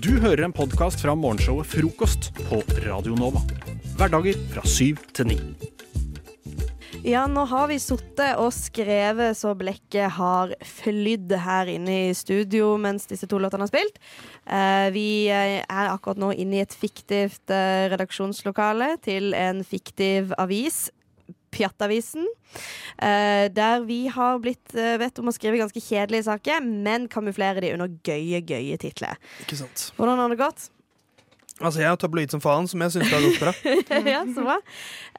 Du hører en podkast fra morgenshowet Frokost på Radio Nova. Hverdager fra syv til ni. Ja, nå har vi sittet og skrevet så blekket har flydd her inne i studio mens disse to låtene har spilt. Eh, vi eh, er akkurat nå inne i et fiktivt eh, redaksjonslokale til en fiktiv avis. Pjattavisen. eh, der vi har blitt eh, bedt om å skrive ganske kjedelige saker, men kamuflere de under gøye, gøye titler. Ikke sant. Hvordan har det gått? Altså, Jeg er tabloid som faen, som jeg syns det har gått bra. ja, så bra.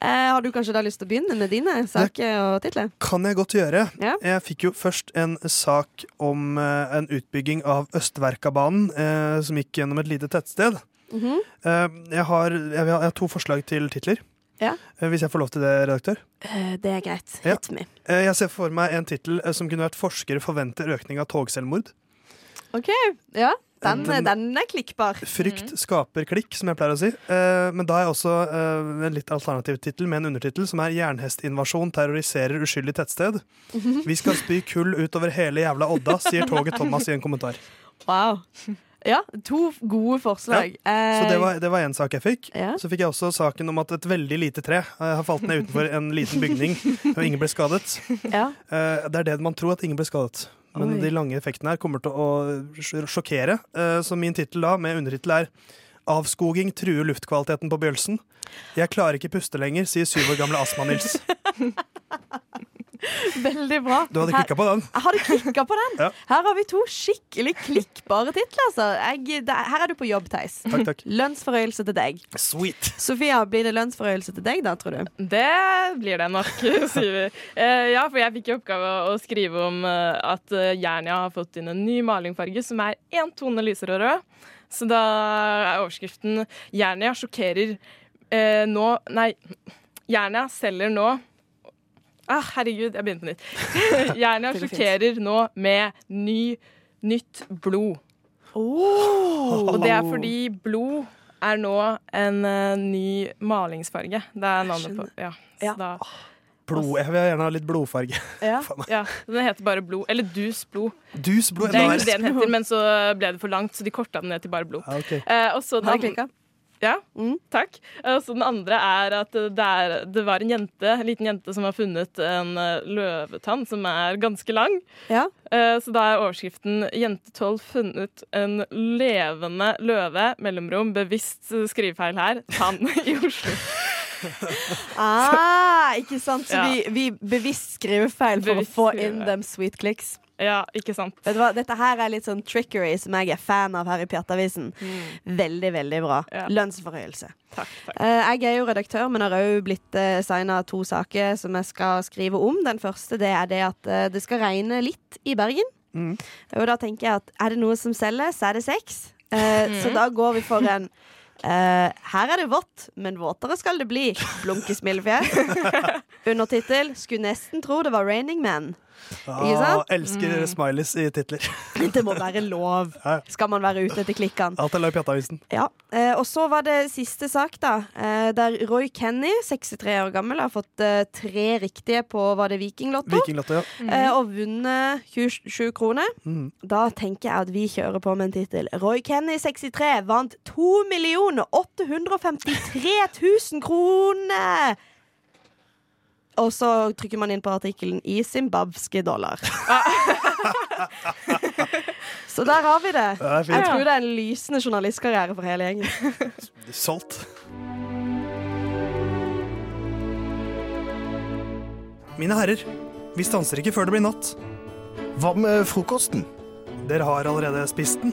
Eh, har du kanskje da lyst til å begynne med dine saker og titler? Kan jeg godt gjøre. Ja. Jeg fikk jo først en sak om eh, en utbygging av Østverkabanen, eh, som gikk gjennom et lite tettsted. Mhm. Eh, jeg, har, jeg, jeg har to forslag til titler. Ja. Eh, hvis jeg får lov til det, redaktør. Eh, det er greit. Ja. Me. Eh, jeg ser for meg en tittel som kunne vært 'Forskere forventer økning av togselvmord'. OK. Ja, den, Den- den er klikkbar. Frykt skaper klikk, som jeg pleier å si. Eh, men da er jeg også en litt alternativ tittel med en undertittel som er 'Jernhestinvasjon terroriserer uskyldig tettsted'. Vi skal spy kull utover hele jævla Odda, sier toget Thomas i en kommentar. Wow. Ja, to gode forslag. Så det var, det var en sak jeg fikk. Ja. Så fikk jeg også saken om at et veldig lite tre eh, har falt ned utenfor en liten bygning, og ingen ble skadet. Ja. Eh, det er det man tror, at ingen ble skadet. Men Oi. de lange effektene her kommer til å sj- sjokkere. Eh, så min tittel da, med undertittel er 'Avskoging truer luftkvaliteten på Bjølsen'. Jeg klarer ikke puste lenger, sier syv år gamle Astma-Nils. Veldig bra. Du hadde klikka på den? Jeg hadde klikka på den. Ja. Her har vi to skikkelig klikkbare titler. Altså. Jeg, det, her er du på jobb, Theis. Takk, takk. Lønnsforhøyelse til deg. Sweet. Sofia, blir det lønnsforhøyelse til deg, da, tror du? Det blir det nok, sier vi. Uh, ja, for jeg fikk i oppgave å skrive om uh, at eh, Jernia har fått inn en ny malingfarge som er én tone lysere rød. Så da er overskriften 'Jernia sjokkerer eh, nå Nei, Jernia selger nå Ah, herregud, jeg begynner på nytt. Jernia sjokkerer nå med ny, nytt blod. Oh. Og det er fordi blod er nå en uh, ny malingsfarge. Det er navnet på Ja. Ja. Da, Blod. Jeg vil gjerne ha litt blodfarge. Ja. Ja, den heter bare blod. Eller dus blod. Dus blod. Det er egentlig det den heter, men så ble det for langt, så de korta den ned til bare blod. Ah, okay. uh, og så den Ja, Mm. takk. Eh, så den andre er at det, er, det var en jente, en liten jente som har funnet en eh, løvetann som er ganske lang. Ja. Eh, Så da er overskriften 'Jente 12 funnet en levende løve', mellomrom, bevisst skrivefeil her, tann i Oslo. Ah, ikke sant? Så Ja. vi, vi bevisst skriver feil for Bevisst å få inn dem sweet clicks. Ja, ikke sant? Vet du hva? Dette her er litt sånn trickery som jeg er fan av her i Pjattavisen. Veldig, veldig bra. Ja. Lønnsforhøyelse. Takk. takk. Eh, jeg er jo redaktør, men har òg blitt uh, signa to saker som jeg skal skrive om. Den første det er det at eh, det skal regne litt i Bergen. Mm. Og da tenker jeg at er det noe som selger, så er det sex. Mm. Så da går vi for en Uh, Her er det vått, men våtere skal det bli. Blunk smilefjes. Undertittel 'Skulle nesten tro det var Raining Man'. Ikke Ah, sant? elsker smileys i titler. Det må være lov. Skal man være ute etter klikkene. Alt er løp i Pjattavisen. Ja, eh, og så var det siste sak, da. Eh, der Roy Kenny, 63 år gammel, har fått eh, tre riktige på var det Vikinglotto. Vikinglotto, ja. Eh, og vunnet 27 kroner. Mm. Da tenker jeg at vi kjører på med en tittel. Roy Kenny, 63, vant 2 853 000 kroner! Og så trykker man inn på artikkelen 'i zimbabske dollar'. så der har vi det. Det Jeg tror det er en lysende journalistkarriere for hele gjengen. Solgt. Mine herrer, vi stanser ikke før det blir natt. Hva med frokosten? Dere har allerede spist den.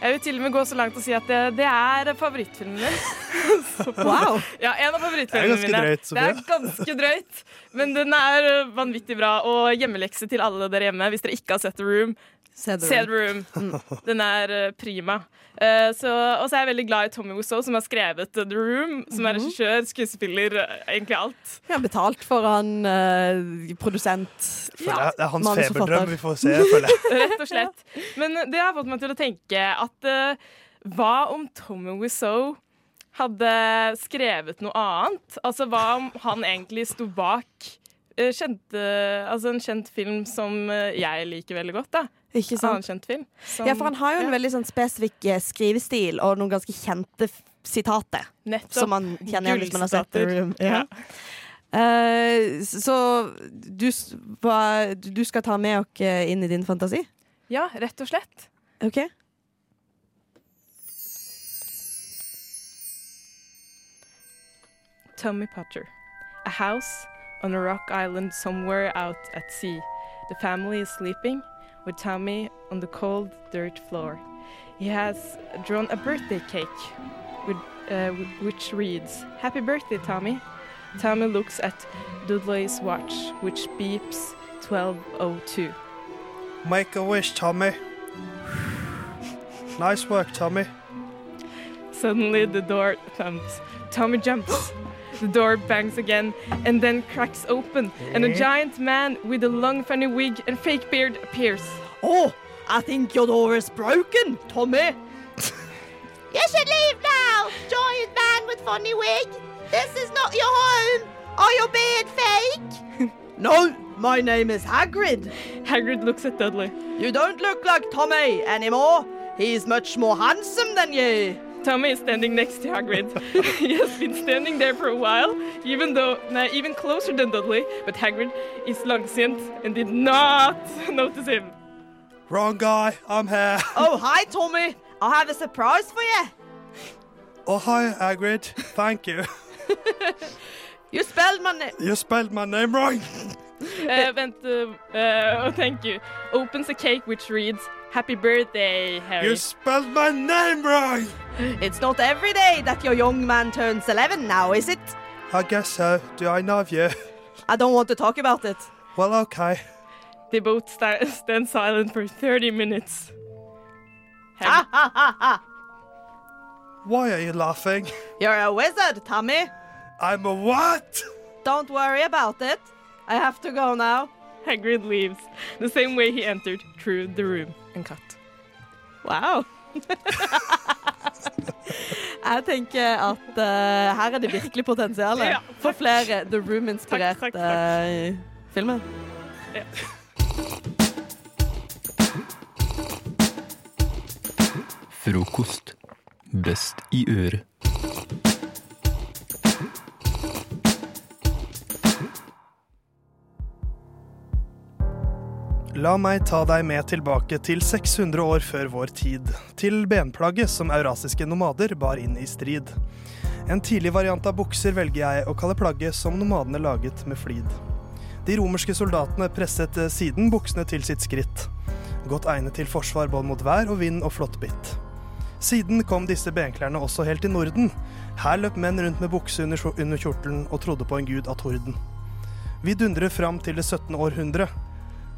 Jeg vil til og med gå så langt og si at det, det er favorittfilmen min. Wow. Ja, en av Det er favorittfilmene ganske mine. drøyt, Det er ganske drøyt, men den er vanvittig bra. Og hjemmelekse til alle dere hjemme hvis dere ikke har sett The Room. Se the Se room. the Room. Den er eh, prima. Eh, så, og så er jeg veldig glad i Tommy Wiseau, som har skrevet The Room. Som er regissør, skuespiller, eh, egentlig alt. Ja, betalt for han uh, produsent. Jeg, det er hans feberdrøm vi får se, føler jeg. Rett og slett. Men det har fått meg til å tenke at uh, hva om Tommy Wiseau hadde skrevet noe annet? Altså hva om han egentlig sto bak kjente, altså en kjent film som jeg liker veldig godt, da. Ikke sant? kjent film. som- Ja, for han har jo en ja, veldig sånn spesifikk eh, skrivestil og noen ganske kjente sitater. nettopp. Som man kjenner igjen hvis man har sett The Room. Ja. Uh, så du, du skal ta med oss inn i din fantasi? Ja, rett og slett. OK? Tommy Potter. A house on a rock island somewhere out at sea. The family is sleeping with Tommy on the cold dirt floor. He has drawn a birthday cake with, uh, which reads, Happy birthday, Tommy. Tommy looks at Dudley's watch, which beeps 1202. Make a wish, Tommy. Nice work, Tommy. Suddenly, the door thumps. Tommy jumps. The door bangs again and then cracks open, and a eh? giant man with a long, funny wig and fake beard appears. Oh, I think your door is broken, Tommy. You should leave now, giant man with funny wig. This is not your home. Are your beard fake? No, my name is Hagrid. Hagrid looks at Dudley. You don't look like Tommy anymore. He's much more handsome than you. Tommy is standing next to Hagrid. he has been standing there for a while, even though nah, even closer than Dudley. But Hagrid is langsint and did not notice him. Wrong guy, I'm here. Oh, hi, Tommy. I have a surprise for you. Oh, hi, Hagrid. Thank you. You spelled my name. You spelled my name wrong. Uh, vent, uh, uh, oh, thank you. Opens a cake which reads, Happy birthday, Harry. You spelled my name wrong. It's not every day that your young man turns 11 now, is it? I guess so. Do I know of you? I don't want to talk about it. Well, okay. They both sta- stand silent for 30 minutes. Hag- Ha ha ha ha. Why are you laughing? You're a wizard, Tommy. I'm a what? Don't worry about it. I have to go now. Hagrid leaves the same way he entered through the room and cut. Wow. Jeg tenker at uh, her er det virkelig potensial Ja, for flere The Room-inspirerte uh, filmer. Ja. Frokost. Best i øret. La meg ta deg med tilbake til 600 år før vår tid. Til benplagget som eurasiske nomader bar inn i strid. En tidlig variant av bukser velger jeg å kalle plagget som nomadene laget med flid. De romerske soldatene presset eh, siden buksene til sitt skritt. Godt egnet til forsvar både mot vær og vind og flåttbitt. Siden kom disse benklærne også helt til Norden. Her løp menn rundt med bukse under, under kjortelen og trodde på en gud av torden. Vi dundrer fram til det 17. århundre,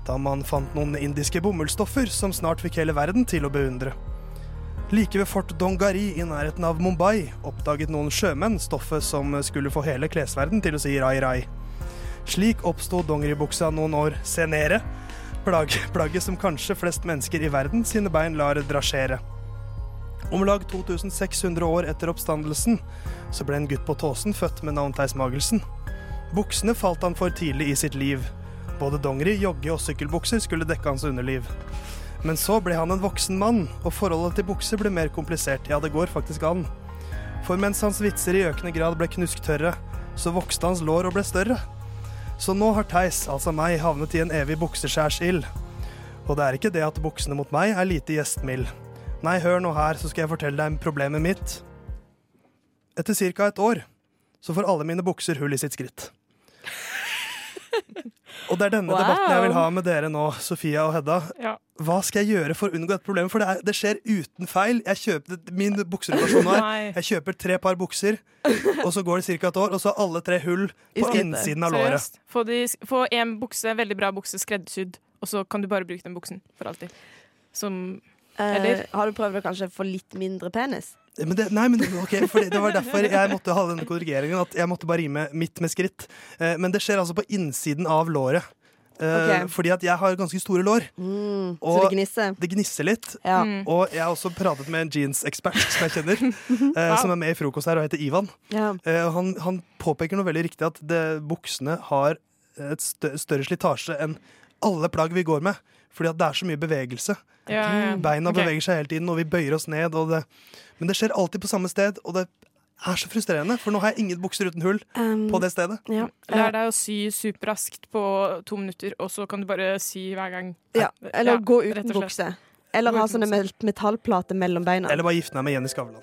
da man fant noen indiske bomullsstoffer som snart fikk hele verden til å beundre. Like ved Fort Dongari i nærheten av Mumbai oppdaget noen sjømenn stoffet som skulle få hele klesverden til å si rai rai. Slik oppsto dongeribuksa noen år senere, plagg, plagget som kanskje flest mennesker i verden sine bein lar drasjere. Om lag 2600 år etter oppstandelsen så ble en gutt på Tåsen født med navn Theis Magelsen. Buksene falt han for tidlig i sitt liv. Både dongeri, jogge og sykkelbukser skulle dekke hans underliv. Men så ble han en voksen mann, og forholdet til bukser ble mer komplisert. Ja, det går faktisk an. For mens hans vitser i økende grad ble knusktørre, så vokste hans lår og ble større. Så nå har Theis, altså meg, havnet i en evig bukseskjærsild. Og det er ikke det at buksene mot meg er lite gjestmild. Nei, hør nå her, så skal jeg fortelle deg problemet mitt. Etter ca. et år så får alle mine bukser hull i sitt skritt. Og det er denne Wow. debatten jeg vil ha med dere nå, Sofia og Hedda. Ja. Hva skal jeg gjøre for å unngå dette problemet? For det, er, det skjer uten feil. Jeg kjøper, min bukserelasjon nå er jeg kjøper tre par bukser, og så går det ca. et år, og så har alle tre hull på innsiden av låret. Få, de, få en bukse, veldig bra bukse, skreddersydd, og så kan du bare bruke den buksen for alltid. som Eh, Eller? har du prøvd å kanskje få litt mindre penis? Men det, nei, men okay, for Det var derfor jeg måtte ha denne korrigeringen. At jeg måtte bare rime midt med skritt. Eh, men det skjer altså på innsiden av låret. Okay. Fordi at jeg har ganske store lår. Mm, så det gnisser? det gnisser litt. Ja. Mm. Og jeg har også pratet med en jeansekspert som jeg kjenner, eh, som er med i frokost her og heter Ivan. ja. Eh, han, han påpeker noe veldig riktig, at det, buksene har et større slitasje enn alle plagg vi går med. Fordi at det er så mye bevegelse. ja, ja. Beina okay. beveger seg hele tiden, og vi bøyer oss ned. Og det, men det skjer alltid på samme sted, og det er så frustrerende. For nå har jeg ingen bukser uten hull Um, på det stedet. ja. Lær deg å sy superraskt på to minutter, og så kan du bare sy hver gang. ja. Eller Ja, gå uten bukse. Eller ha sånne metallplater mellom beina. Eller bare gifte meg med Jenny Skavlan.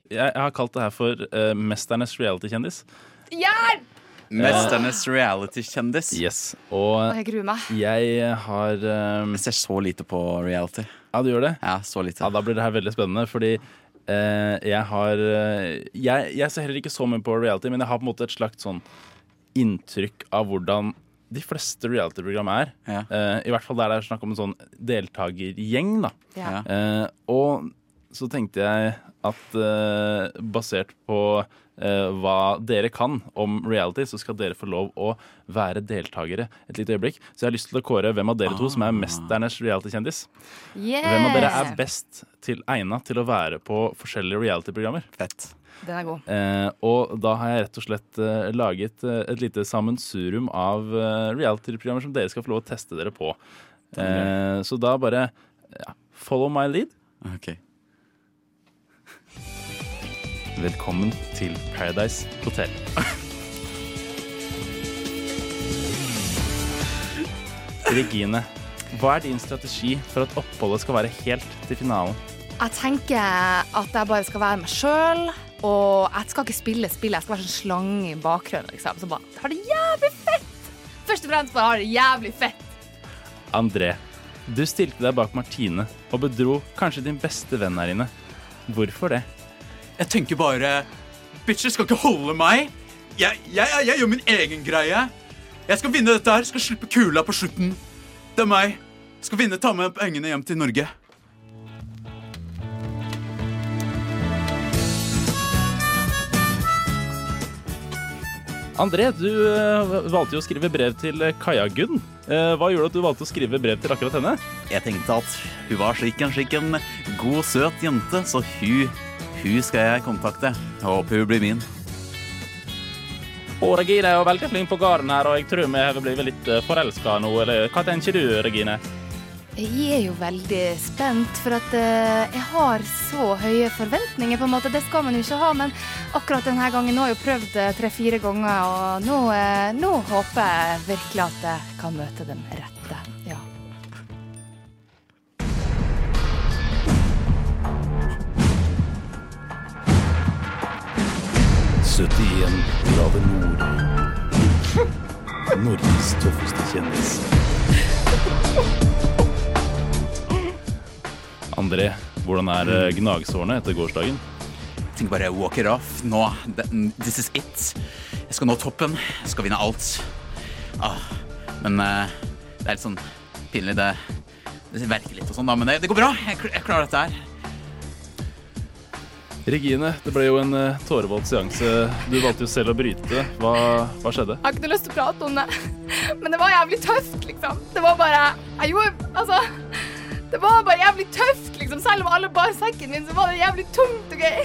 Jeg, jeg har kalt det her for uh, Mesternes reality-kjendis. Hjelp! Mesternes reality-kjendis. Yes. Og Jeg gruer meg. jeg har um, Jeg ser så lite på reality. Ja, du gjør det? Ja, så lite. Ja, Da blir det her veldig spennende, fordi uh, jeg har uh, jeg, jeg ser heller ikke så mye på reality, men jeg har på en måte et slags sånn inntrykk av hvordan de fleste reality-program er. Ja. Uh, I hvert fall der det er snakk om en sånn deltakergjeng, da. Ja. Eh, og så tenkte jeg at eh, basert på eh, hva dere kan om reality, så skal dere få lov å være deltakere et lite øyeblikk. Så jeg har lyst til å kåre hvem av dere to som er mesternes reality-kjendis. Yeah. Hvem av dere er best til egna til å være på forskjellige reality-programmer? Fett. Den er god. Eh, og da har jeg rett og slett eh, laget eh, et lite sammensurium av eh, reality-programmer som dere skal få lov å teste dere på. Eh, så da bare ja, follow my lead. Ok. Velkommen til Paradise Hotel. Regine, hva er din strategi for at oppholdet skal være helt til finalen? Jeg tenker at jeg bare skal være meg sjøl. Og jeg skal ikke spille spillet, jeg skal være sånn slange i bakgrunnen. Liksom. Så bare har det jævlig fett! Først og fremst bare har det jævlig fett. André, du stilte deg bak Martine og bedro kanskje din beste venn her inne. Hvorfor det? Jeg tenker bare Bitcher skal ikke holde meg. Jeg, jeg, jeg, gjør min egen greie. Jeg skal vinne dette her. Skal slippe kula på slutten. Det er meg. Skal vinne, ta med pengene hjem til Norge. André, du eh, valgte jo å skrive brev til eh, Kaja Gunn. Eh, hva gjorde at du valgte å skrive brev til akkurat henne? Jeg tenkte at hun var slik en, slik en god, søt jente, så hun, hun skal jeg kontakte. Jeg håper hun blir min. Og Regine er jo veldig flink på gården her, og jeg tror vi har blitt litt forelska nå. Eller hva tenker du, Regine? Jeg er jo veldig spent, for at uh, jeg har så høye forventninger. på en måte. Det skal man jo ikke ha, men akkurat denne gangen nå har jeg jo prøvd det tre-fire ganger, og nå, uh, nå håper jeg virkelig at jeg kan møte den rette. Ja. grader nord. Norges tøffeste kjendis. André, hvordan er eh, gnagsårene etter gårsdagen? Jeg tenker bare walk it off. Nå, this is it. Jeg skal nå toppen. Jeg skal vinne alt. Ah, men eh, det er litt sånn pinlig. Det, det verker litt og sånn, da. Men det, det går bra. Jeg, jeg klarer dette her. Regine, det ble jo en uh, tårevåt seanse. Du valgte jo selv å bryte. Hva, hva skjedde? Jeg har ikke noe lyst til å prate om det, men det var jævlig tøft, liksom. Det var bare Jeg gjorde Altså. Det var bare jævlig tøft, liksom. Selv om alle bar sekken min, så var det jævlig tungt og gøy.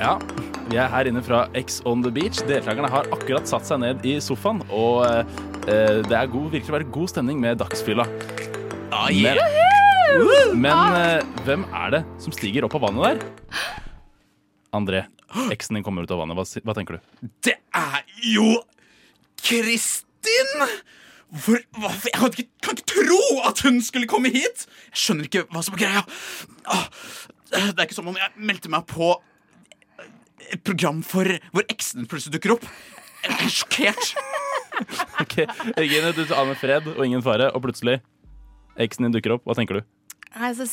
Ja, vi er her inne fra X on the beach. Deltakerne har akkurat satt seg ned i sofaen, og eh, det er god, virker å være god stemning med dagsfylla. Men, men eh, hvem er det som stiger opp av vannet der? André, eksen din kommer ut av vannet. Hva, hva tenker du? Det er jo Kristin! Hvor, hva, jeg kan ikke, kan ikke tro at hun skulle komme hit! Jeg skjønner ikke hva som er greia. Ah, Det er ikke som om jeg meldte meg på et program for hvor eksen plutselig dukker opp. Jeg er sjokkert. Ok, Regine, du aner fred og ingen fare, og plutselig eksen din dukker opp. Hva tenker du? Jeg så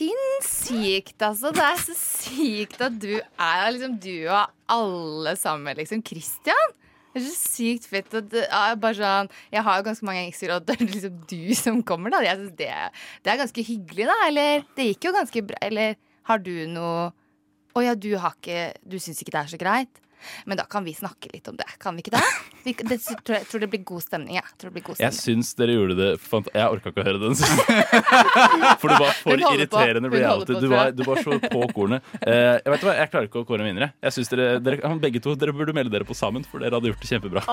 sinnssykt, altså. Det er så sykt at du er liksom du og alle sammen, liksom. Christian. Det er så sykt fett at bare sånn Jeg har jo ganske mange ekser, og det er liksom du som kommer, da. Jeg synes det, det er ganske hyggelig, da. Eller det gikk jo ganske bra. Eller har du noe Å ja, du har ikke Du syns ikke det er så greit? Men da kan vi snakke litt om det. Kan vi ikke det? Vi, det tror jeg tror det blir god stemning. Ja. Tror det blir god Jeg stemning. syns dere gjorde det fant Jeg orka ikke å høre den. For det var for irriterende reality. på, Du var, du var så på kornet. Eh, jeg vet hva, jeg klarer ikke å kåre en vinnere. Jeg synes dere, dere, begge to dere burde melde dere på sammen, for dere hadde gjort det kjempebra.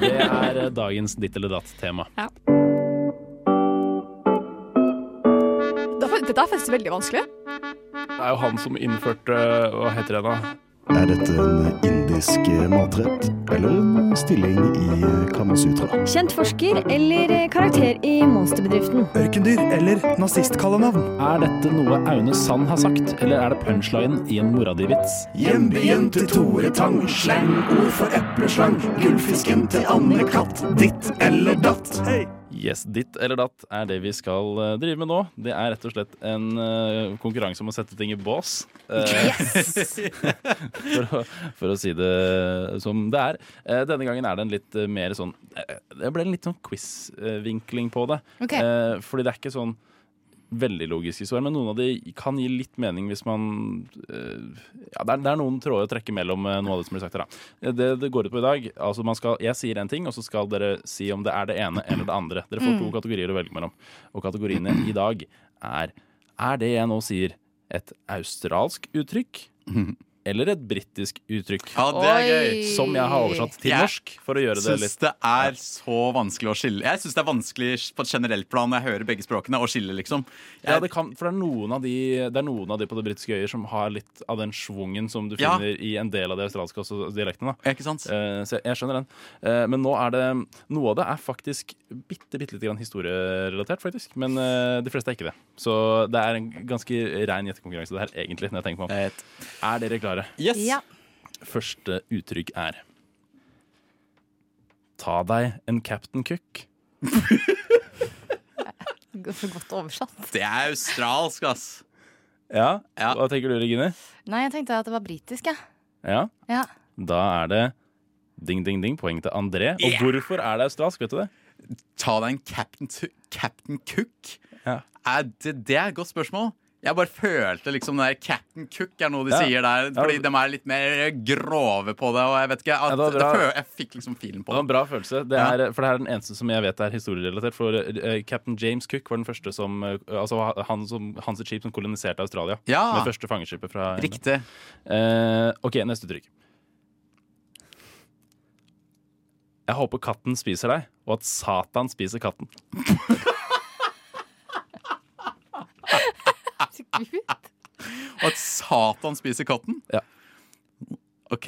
Det er eh, dagens ditt eller datt-tema. Dette er faktisk veldig vanskelig. Det er jo han som innførte Hva heter det da? Er dette en indisk matrett eller en stilling i Kamasutra? Kjent forsker eller karakter i monsterbedriften? Ørkendyr eller nazistkallenavn? Er dette noe Aune Sand har sagt, eller er det punchline i en mora di-vits? Hjembyen til Tore Tang, slangord for epleslang. Gullfisken til Anne Katt, ditt eller datt. Yes, Ditt eller datt er det vi skal eh, drive med nå. Det er rett og slett en uh, konkurranse om å sette ting i bås. Yes! for, å, for å si det som det er. Uh, denne gangen er det en litt mer sånn Det ble en litt sånn quiz-vinkling på det. Ok. Eh, fordi det er ikke sånn veldig logiske svar, men noen av de kan gi litt mening hvis man eh, Ja, det er, det er noen tråder å trekke mellom eh, noe av det som blir sagt her. Da. Det det går ut på i dag altså man skal, Jeg sier en ting, og så skal dere si om det er det ene eller det andre. Dere får Mm. to kategorier å velge mellom. Og kategoriene i dag er Er det jeg nå sier, et australsk uttrykk? Eller et britisk uttrykk? Ja, det er gøy. Som jeg har oversatt til norsk. For å gjøre det litt syns litt det er så vanskelig å skille. Jeg syns det er vanskelig på et generelt plan når jeg hører begge språkene, å skille, liksom. Ja, det kan, for det er, noen av de, det er noen av de på det britiske øyer som har litt av den schwungen som du Ja. finner i en del av de australske også, dialektene. Da. Ikke sant? Uh, så jeg, jeg skjønner den. Uh, men nå er det Noe av det er faktisk bitte, bitte litt grann historierelatert, faktisk. Men uh, de fleste er ikke det. Så det er en ganske rein gjettekonkurranse, det her, egentlig, når jeg tenker meg om. Er dere klare? Yes. Ja. Første uttrykk er Ta deg en Captain Cook. For godt oversatt. Det er australsk, ass. Ja? Hva tenker du, Regine? Nei, jeg tenkte at det var britisk, jeg. Ja? Ja. Da er det ding, ding, ding, poeng til André. Og Yeah! hvorfor er det australsk, vet du det? Ta deg en Captain, Captain Cook. Er det, det er et godt spørsmål. Jeg bare følte liksom det der Captain Cook er noe de Ja. sier der. Ja. Fordi de er litt mer grove på det. Og jeg vet ikke at, Ja, det føl, Jeg fikk liksom filen på Det Det var en bra følelse. Det Ja. er, For det er den eneste som jeg vet er historierelatert. For uh, Captain James Cook var den første som uh, Altså han som, hans skip som koloniserte Australia. Ja. Med første fangeskipet fra Riktig. Uh, OK, neste trykk. Jeg håper katten spiser deg, og at Satan spiser katten. Og at Satan spiser katten? Ja. OK.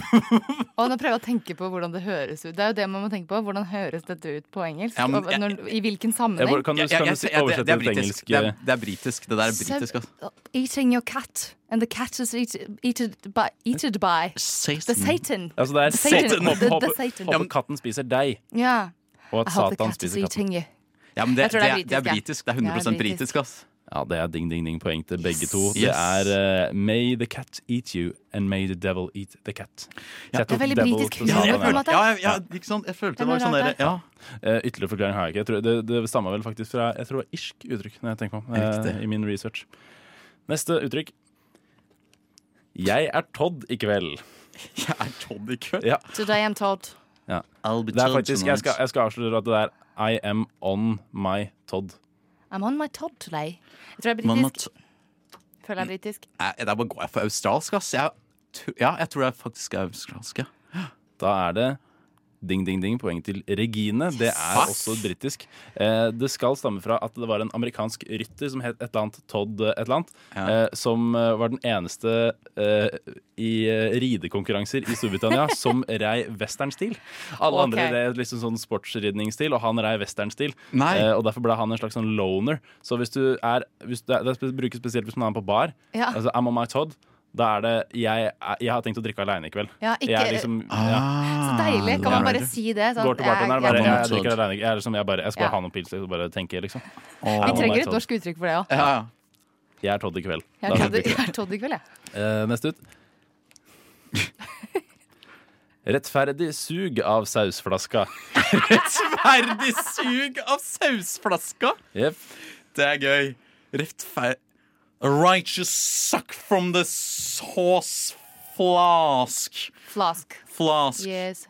Og nå prøver jeg å tenke på hvordan det høres ut. Det er jo det man må tenke på. Hvordan høres dette ut på engelsk? Ja, men jeg- når, I hvilken sammenheng? hvor- kan du- kan du Ja, oversette det er det til engelsk? Det er, det er britisk. Det der er britisk, altså. Eating your cat, and the cat is eat, eated by, eated by Satan. the Satan. Altså det er The Satan. Satan. Håper, The- the håper, katten spiser deg, Ja. og at Satan spiser katten. Ja, men det, det, er det er britisk. Det er 100 Ja, er britisk. britisk, ass. Ja, det er ding, ding, ding poeng til begge to. Det er uh, May the cat eat you, and may the devil eat the cat. Ja. Det er veldig britisk humor, på en måte. Ja, ja, ja, ikke sant? Jeg følte det var sånn der, ja. Uh, ytterligere forklaring har jeg ikke. Jeg tror det, det stammer vel faktisk fra Jeg tror det var irsk uttrykk når jeg tenker meg om eh, i min research. Neste uttrykk. Jeg er Todd i kveld. Jeg er Todd i kveld. Ja. Today I'm Todd. ja. I'll be Det er faktisk, jeg skal, jeg skal avsløre at det er I am on my Todd. I'm on my Todd today. Jeg tror jeg er britisk. Føler jeg er britisk. Nei, Der bare går jeg for australsk, ass. Jeg, ja, jeg tror jeg faktisk er australsk, ja. Da er det Ding, ding, ding. Poeng til Regine. Det er også britisk. Eh, det skal stamme fra at det var en amerikansk rytter som het et eller annet Todd eh, et eller annet, eh, som eh, var den eneste eh, i eh, ridekonkurranser i Storbritannia som rei westernstil. Alle okay. andre rei liksom sånn sportsridningsstil, og han rei westernstil. Og derfor ble han en slags sånn loner. Så hvis du er hvis du Det brukes spesielt hvis man er på bar. Ja. Altså, I'm on my Todd. Da er det jeg, jeg har tenkt å drikke aleine i kveld. Ja, ikke- jeg er liksom, ja. Så deilig. Kan man bare si det? Sånn, Går til bartenderen og jeg- bare jeg- jeg, drikker aleine. Jeg, liksom, jeg, bare, jeg skal bare Ja. ha noen pils og bare tenke, liksom. Vi trenger et Todd. norsk uttrykk for det òg. Ja, ja. Jeg er Todd i kveld. Jeg er bruker jeg er Todd i kveld, jeg. Uh, neste ut. Rettferdig sug av sausflaska. Rettferdig sug av sausflaska. Yep. Det er gøy. Rettfer... A righteous suck from the sauce flask. Flask. Flask. Yes.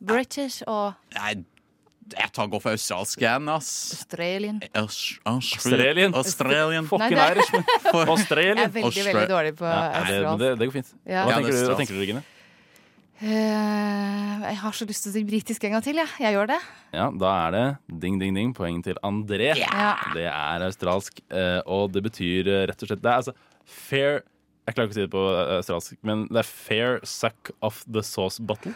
British og Nei, jeg tar går for australsk igjen, ass. Australian. Aus- Austra- Australian. Australian. Fucking Irish. Australian. Jeg er veldig, veldig dårlig på Ja, australsk. det, det går fint. Ja. Hva Ja, tenker, er du, hva tenker du, Regine? Eh, jeg har så lyst til å si britisk en gang til, jeg. Jeg gjør det. Ja, Da er det ding, ding, ding. Poeng til André. Yeah. Det er australsk, eh, og det betyr eh, rett og slett Det er altså fair Jeg klarer ikke å si det på eh, australsk, men det er fair suck of the sauce bottle.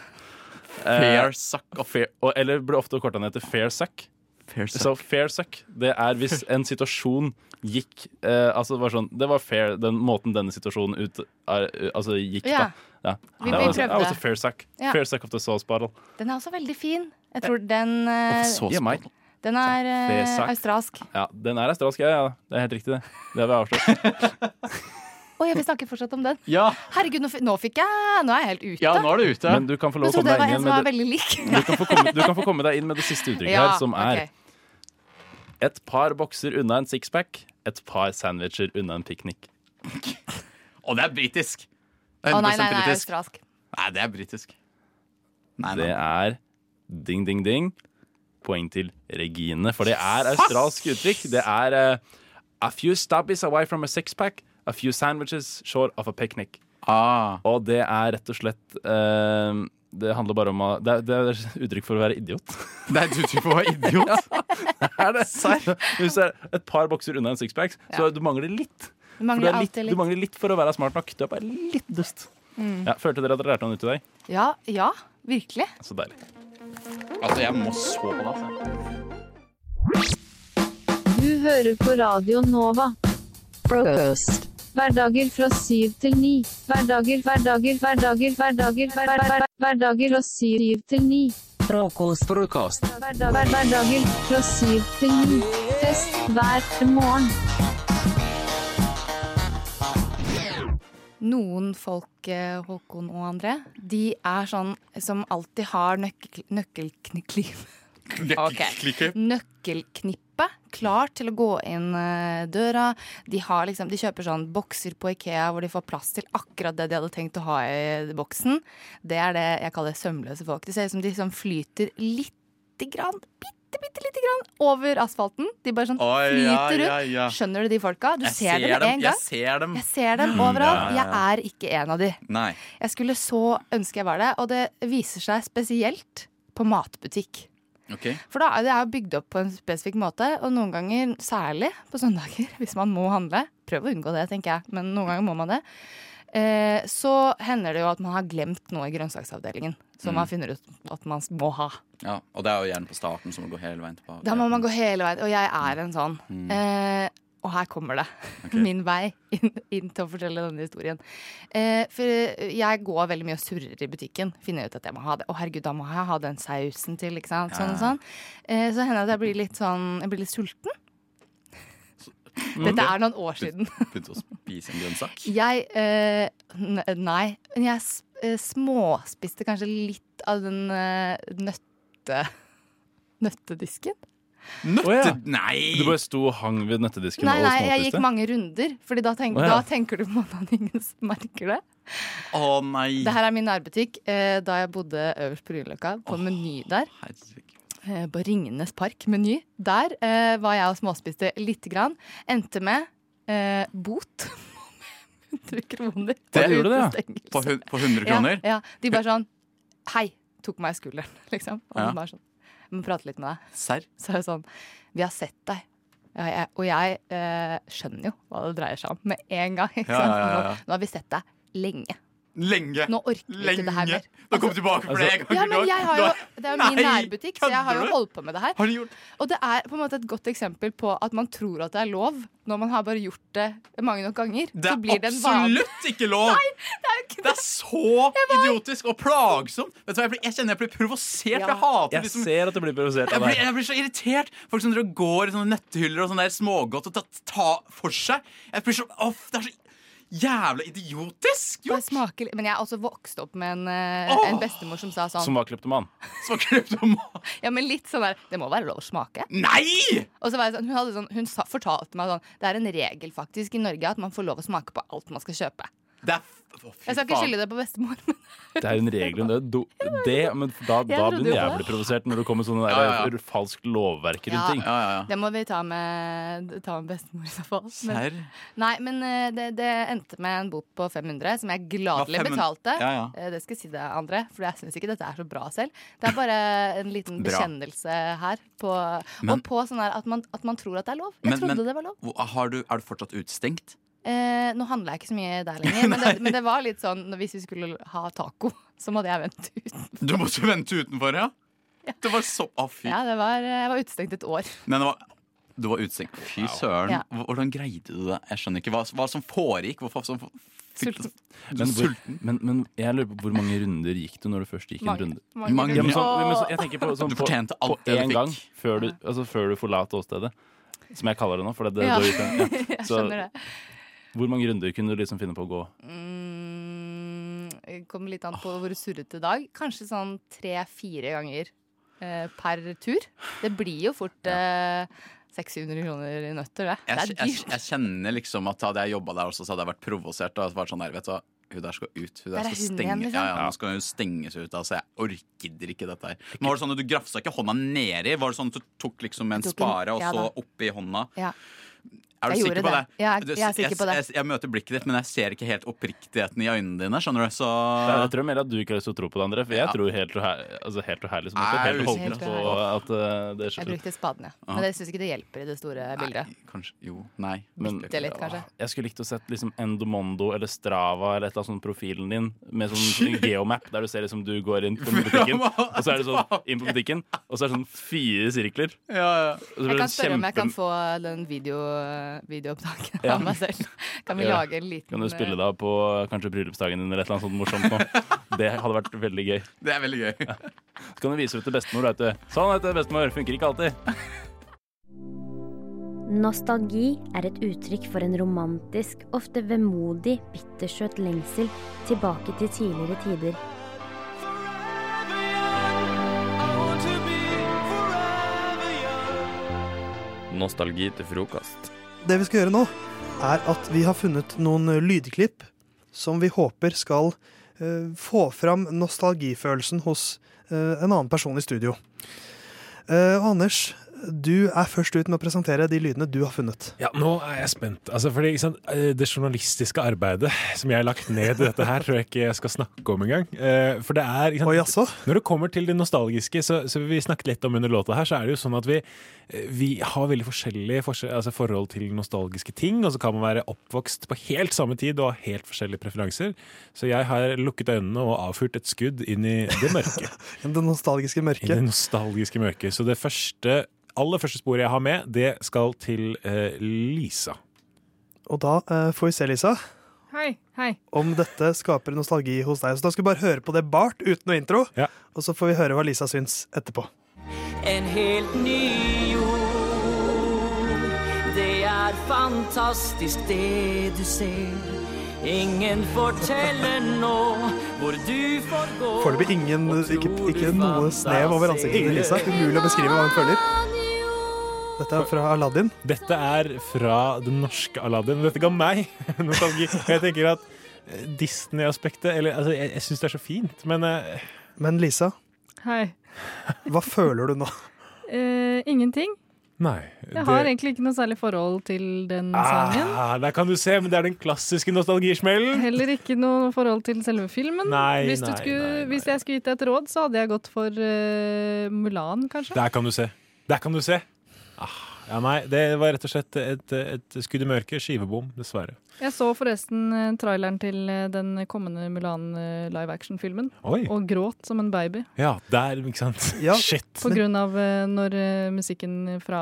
Fair suck of fair, og, Eller blir ofte korta ned til fair suck. Fair suck. Så fair suck, det er hvis en situasjon gikk eh, Altså det var sånn Det var fair, den måten denne situasjonen ut, er, altså gikk yeah. på. Ja. Vi- vi prøvde. det var prøvde. også fair suck. Ja. Fair suck of the sauce bottle. Den er også veldig fin. Jeg tror den uh, Den er uh, australsk. Ja, den er australsk, ja, ja. Det er helt riktig, det. Det har vi avslørt. Å, jeg vil snakke fortsatt om den. Ja. Herregud, nå fikk jeg Nå er jeg helt ute. Ja, nå er du ute. Men du kan få lov å komme deg inn med det. lik. Du kan, få komme, du kan få komme deg inn med det siste uttrykket Ja, her, som er okay. Et par bokser unna en sixpack, et par sandwicher unna en piknik. Og det er britisk. Å nei, nei, nei, britisk. australsk. Nei, det er britisk. Nei, Det er ding, ding, ding. Poeng til Regine, for det er australsk uttrykk. Det er eh, a few stubbies away from a sixpack, a few sandwiches short of a picnic. Ah. Og det er rett og slett eh, Det handler bare om å Det er, det er uttrykk for å være idiot. Det er et uttrykk for å være idiot? det er det. Hvis du er et par bokser unna en sixpack, så du mangler litt. Du mangler du, litt, litt. du mangler litt for å være smart nok. Du er bare litt dust. Mm. Ja, Følte dere at dere lærte noe nytt i dag? Ja, ja, virkelig. Så deilig. Altså, jeg må så på det. Du hører på Radio Nova. Frokost. Hverdager fra syv til ni. Hverdager, hverdager, hverdager, hverdager, hver, hver, hver, hverdager fra syv til ni. Frokost. Frokost. Hverdager fra syv til ni. Fest hver morgen. Noen folk, eh, Håkon og André, de er sånn som alltid har nøkkel, nøkkelknipp... Ok. Nøkkelknippe klar til å gå inn eh, døra. De, har liksom, de kjøper sånn bokser på Ikea hvor de får plass til akkurat det de hadde tenkt å ha i boksen. Det er det jeg kaller sømløse folk. Det ser ut som de liksom flyter lite grann, bitte, bitte lite grann over asfalten. De bare sånn Oi, flyter ja, rundt. ja, ja. Skjønner du de folka? Du Jeg ser, dem med en gang. jeg ser dem. Jeg ser dem Mm, overalt. ja. Jeg er ikke en av de. Nei. Jeg skulle så ønske jeg var det, og det viser seg spesielt på matbutikk. Okay. For da det er bygd opp på en spesifikk måte, og noen ganger, særlig på søndager, hvis man må handle Prøv å unngå det, tenker jeg, men noen ganger må man det. Eh, så hender det jo at man har glemt noe i grønnsaksavdelingen som Mm. man finner ut at man må ha. Ja, og det er jo gjerne på starten, så man går hele veien tilbake. Da må man gå hele veien, og jeg er en sånn. Mm. Eh, og her kommer det. Min vei inn, inn til å fortelle denne historien. Eh, for jeg går veldig mye og surrer i butikken. Finner ut at jeg må ha det. Å herregud, da må jeg ha den sausen til. Ikke sant? Sånn og sånn. Eh, så hender det at jeg blir litt sånn Jeg blir litt sulten. Mm. Dette er noen år siden. Begynte å spise en grønnsak? Jeg eh, n Nei. Men jeg s- eh, småspiste kanskje litt av den eh, nøtte... Nøttedisken. Ja. Nei! Du bare sto og hang ved nøttedisken Nei, nei, jeg gikk mange runder. Fordi da, tenk, oh, ja. da tenker du på at ingen merker det. Å nei! Det her er min nærbutikk eh, da jeg bodde øverst på Grünerløkka, på Meny der. Eh, på Ringenes park, Meny. Der eh, var jeg og småspiste lite grann. Endte med eh, bot. 100 kroner. Det gjorde det, ja. På på 100 kroner? Ja, ja. De bare sånn Hei, tok meg i skulderen, liksom. Og Ja. bare sånn må prate litt med deg. Serr? Så er det sånn Vi har sett deg. Ja, jeg, og jeg eh, skjønner jo hva det dreier seg om med en gang. Ikke Ja, ja, ja, ja. Nå, nå har vi sett deg lenge. Lenge. Nå orker vi ikke det her mer. Nå kom du tilbake for det en gang. Ja, men jeg har jo, Det er jo min Nei, nærbutikk, så jeg har jo holdt på med det her. Har gjort? Og det er på en måte et godt eksempel på at man tror at det er lov, når man har bare gjort det mange nok ganger. Det så blir er det en det, absolutt ikke lov! det, er så idiotisk og plagsomt. Vet du hva, Jeg, blir, jeg kjenner jeg blir provosert. Ja. Jeg hater Jeg liksom ser at du blir provosert jeg av blir, det. jeg blir så irritert. Folk som går i sånne nøttehyller og sånn der smågodt og tar ta for seg. Jeg blir så, off, det er så jævla idiotisk! Bare smaker Men jeg er også vokst opp med en, oh, en bestemor som sa sånn Som var kleptoman. Ja, men litt sånn der Det må være lov å smake. Nei! Og så var jeg sånn, hun, hadde sånn, hun sa, fortalte meg sånn Det er en regel faktisk i Norge at man får lov å smake på alt man skal kjøpe. Det er Jeg skal ikke skylde det på bestemor. Det er en regel om det. Do- det men da, da blir jeg jævlig provosert når det kommer sånne Ja, ja, falskt lovverk rundt ting. Det må vi ta med, ta med bestemor i så fall. Men, nei, men eh, det, det endte med en bot på 500, som jeg gladelig Ja, betalte. Ja, ja. Eh, Det skal jeg si det, André, for jeg syns ikke dette er så bra selv. Det er bare en liten bekjennelse her. På, Men- og på sånn at man, at man tror at det er lov. Jeg Men- trodde men- det var lov. Har du, er du fortsatt utestengt? Eh, nå handla jeg ikke så mye der lenger, men det, men det var litt sånn hvis vi skulle ha taco, så måtte jeg vente utenfor. Du måtte vente utenfor, ja? Det var så Å, fy. Ja, det var, jeg var utestengt et år. Men det var, du var utestengt. Fy søren. Ja. Hvordan greide du det? Jeg skjønner ikke hva, hva som foregikk. Hvorfor som Sulten. Men, hvor, men, men jeg lurer på hvor mange runder gikk du når du først gikk Mange. en runde? Mange Ja, men runder. sånn, men så, jeg tenker på, sånn, Du fortjente fortjente på alt det du fikk. gang før du, altså, før du forlater åstedet. Som jeg kaller det nå. For det, det, Ja, du ja. Så, jeg skjønner det. Hvor mange runder kunne du liksom finne på å gå? Mm, det kommer litt an på hvor surrete dag. Kanskje sånn tre-fire ganger eh, per tur. Det blir jo fort eh, 600 kroner i nøtter, det. Jeg, Det er jeg, dyrt. jeg kjenner liksom at hadde jeg jobba der også, så hadde jeg vært provosert. Og vært sånn der, vet du hva, hun der skal ut. Hun der, Der er skal hun stenge. liksom. ja, ja, nå skal hun stenges ut. Altså, jeg orker ikke dette her. Men var det sånn at Du grafsa ikke hånda nedi? Var det sånn at du tok liksom en Jeg tok en- spare og ja så da. oppi hånda? Ja. Er du sikker på det? det. Jeg er- jeg er sikker på det. Jeg, jeg, møter blikket ditt, men jeg ser ikke helt oppriktigheten i øynene dine. Skjønner du? Så Jeg tror mer at du ikke har lyst til å tro på det, André. For jeg Ja. tror helt uherlig, altså helt uherlig som helt er holdent usikker. på at uh, det Jeg brukte spaden, ja. Ja. Men jeg syns ikke det hjelper i det store bildet. Nei, Kanskje, jo, nei. Men Bitte litt, kanskje. jeg skulle likt å sett liksom Endomondo eller Strava eller et eller annet sånn profilen din med sånn geomap, der du ser liksom du går inn på butikken, og så er det sånn inn på butikken, og så er det sånn fire sirkler. Ja, ja. Jeg kan spørre om jeg kan få den video, videoopptaket Ja. av meg selv. Kan vi Ja. lage en liten Kan du spille da på kanskje bryllupsdagen din eller et eller annet sånt morsomt nå? Det hadde vært veldig gøy. Det er veldig gøy. Så kan du vise det til bestemor. Vet du. Sånn, heter bestemor. Funker ikke alltid. Nostalgi er et uttrykk for en romantisk, ofte vemodig, bittersøt lengsel tilbake til tidligere tider. Nostalgi til frokost. Det vi skal gjøre nå, er at vi har funnet noen eh, lydklipp som vi håper skal uh, få fram nostalgifølelsen hos uh, en annen person i studio. Uh, Anders, du er først ut med å presentere de lydene du har funnet. Ja, nå er jeg spent. Altså, fordi, sant, eh, det journalistiske arbeidet som jeg har lagt ned i dette her, tror jeg ikke jeg skal snakke om engang. Eh, For det er sant, Når det kommer til det nostalgiske, så, så vi snakket litt om under låta her, så er det jo sånn at vi, eh, vi har veldig forskjellige forskjell, altså forhold til nostalgiske ting, og så kan man være oppvokst på helt samme tid og ha helt forskjellige preferanser. Så jeg har lukket øynene og avfyrt et skudd inn i det mørke. Det nostalgiske I mørket. det nostalgiske mørket. Så det første, aller første sporet jeg har med, det skal til eh, Lisa. Og da eh, får vi se, Lisa, Hei, hei. om dette skaper nostalgi hos deg. Så da skal vi bare høre på det bart uten noe intro, og så får vi høre hva Lisa syns etterpå. En helt ny jord. Det er fantastisk det du ser. Ingen forteller nå hvor du får gå. Foreløpig ingen, ikke, ikke noe snev over ansiktet til Lisa. Umulig å beskrive hva hun føler. Dette er fra Aladdin. Dette er fra den norske Aladdin. Dette ga meg nostalgi. Jeg tenker at eh, Disney-aspektet eller, altså, Jeg, jeg syns det er så fint, men uh... Men Lisa, Hei. hva føler du nå? Uh, ingenting. Nei. Jeg har egentlig ikke noe særlig forhold til den sangen. ah, Der kan du se, men det er den klassiske nostalgismellen. Heller ikke noe forhold til selve filmen. Nei, hvis, du nei, skulle, hvis jeg skulle gitt deg et råd, så hadde jeg gått for uh, Mulan, kanskje. Der kan du se. Der kan du se. Ja, nei, det var rett og slett et, et skudd i mørket. Skivebom, dessverre. Jeg så forresten eh, traileren til eh, den kommende Mulan live action-filmen, og gråt som en baby. Ja, der, ikke sant. Shit. På grunn av eh, når musikken fra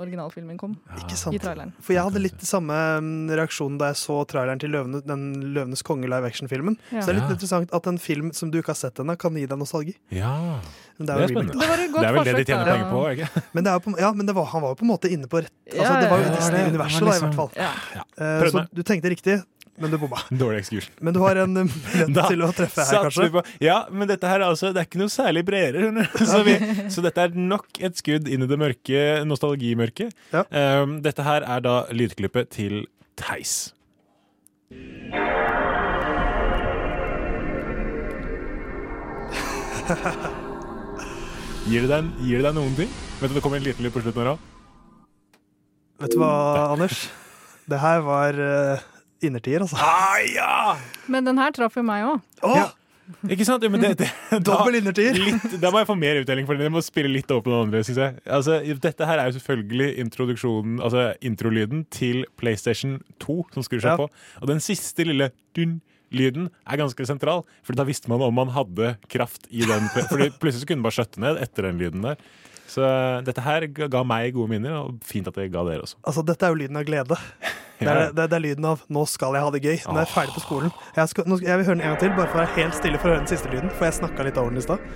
originalfilmen kom. Ikke sant? I traileren. For jeg hadde litt samme mm, reaksjon da jeg så traileren til Løvene, den 'Løvenes konge' live action-filmen. Ja. Så det er litt Ja. interessant at en film som du ikke har sett ennå, kan gi deg nostalgi. Ja. Men Det er spennende. Det var Det er vel det de tjener penger på, ikke Men, det er på, ja, men det var, han var jo på en måte inne på rett altså, Det var jo ja, ja. Disney-universet, liksom, da, i liksom- hvert fall. Ja. Eh, så du tenkte riktig, men du bomma. Dårlig ekskurs. Men du har en mulighet til å treffe her, kanskje. vi på- Ja, men dette her er altså, det er ikke noe særlig bredere. Så, vi, så dette er nok et skudd inn i det mørke nostalgimørket. Um, dette her er da lydklippet til Theis. Gir det deg, gir det deg noen ting? Vet du, Det kommer en liten lyd på slutten her òg. Vet du hva, Anders? Det her var uh, innertier, altså. Ah, ja! Men den her traff jo meg òg. Åh! Ikke sant? Ja, men det, det, Dobbel innertier. Litt, da må jeg få mer utdeling, for det må spille litt over på den andre. Synes jeg. Altså, dette her er jo selvfølgelig introduksjonen, altså introlyden til PlayStation 2 som skrur seg Ja. på. Og den siste lille dun lyden er ganske sentral, for da visste man om man hadde kraft i den. Fordi plutselig så kunne man bare skjøtte ned etter den lyden der. Så dette her ga meg gode minner, og fint at det ga dere også. Altså, Dette er jo lyden av glede. Det er, det, det er lyden av 'nå skal jeg ha det gøy'. Nå er jeg ferdig på skolen. Jeg, skal, nå jeg vil høre den en gang til, bare for å være helt stille for å høre den siste lyden. For jeg snakka litt over den i stad.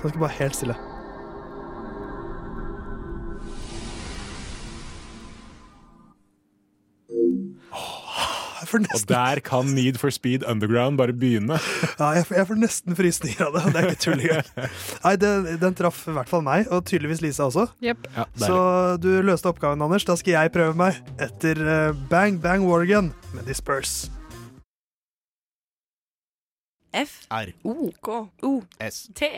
Så jeg skal bare helt stille. Får Og der kan Need for Speed Underground bare begynne. ja, jeg, jeg får nesten frysninger av det. Det er ikke tull engang. Nei, den, den traff i hvert fall meg, og tydeligvis Lisa også. Yep. Ja, Så du løste oppgaven, Anders. Da skal jeg prøve meg etter eh, Bang Bang Wargan med Disperse. F. R. O. K. O. S. T.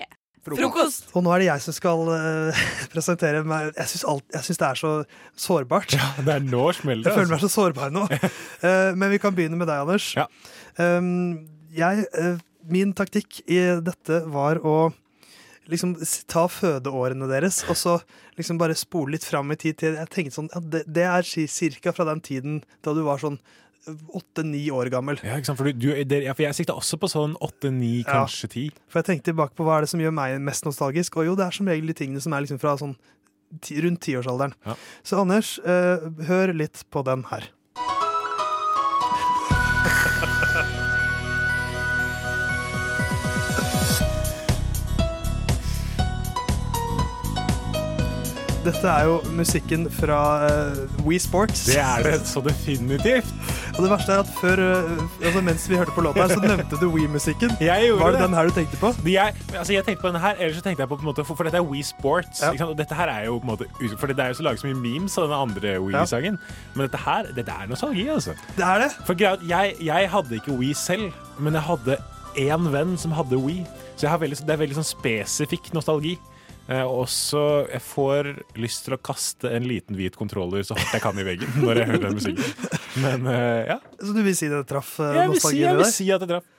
Frokost. Og nå er det jeg som skal uh, presentere meg. Jeg syns alt- jeg syns det er så sårbart. Ja, det er nå smeller det. Jeg føler meg Altså. så sårbar nå. Uh, men vi kan begynne med deg, Anders. Um, jeg, uh, min taktikk i dette var å liksom ta fødeårene deres, og så liksom bare spole litt fram i tid til Jeg tenkte sånn, ja, det, det er ci- cirka fra den tiden da du var sånn åtte-ni år gammel. Ja, ikke sant? For, du, det, ja, for jeg sikta også på sånn åtte-ni, Ja. kanskje ti. For jeg tenkte tilbake på hva er det som gjør meg mest nostalgisk, og jo, det er som regel de tingene som er liksom fra sånn ti, rundt tiårsalderen. Ja. Så Anders, eh, hør litt på den her. Dette er jo musikken fra uh, We Sports. Det er det så definitivt. Og det verste er at før, uh, altså mens vi hørte på låta her, så nevnte du We-musikken. Var det den her du tenkte på? Er, altså jeg tenkte på denne her, ellers så tenkte jeg på, på en måte, for, for dette er Wii Sports. Ja. Og dette her er jo på en måte For det er jo så laget så mye memes av den andre Wii-sangen. Men dette her, dette er nostalgi, altså. Det er det. For greia, er jeg, jeg hadde ikke Wii selv, men jeg hadde én venn som hadde Wii. Så jeg har veldig, det er veldig sånn spesifikk nostalgi. Eh, og også jeg får lyst til å kaste en liten hvit kontroller så hardt jeg kan i veggen når jeg hører den musikken. Men eh, ja. Så du vil si det traff uh, Jeg vil si, jeg vil si at det traff.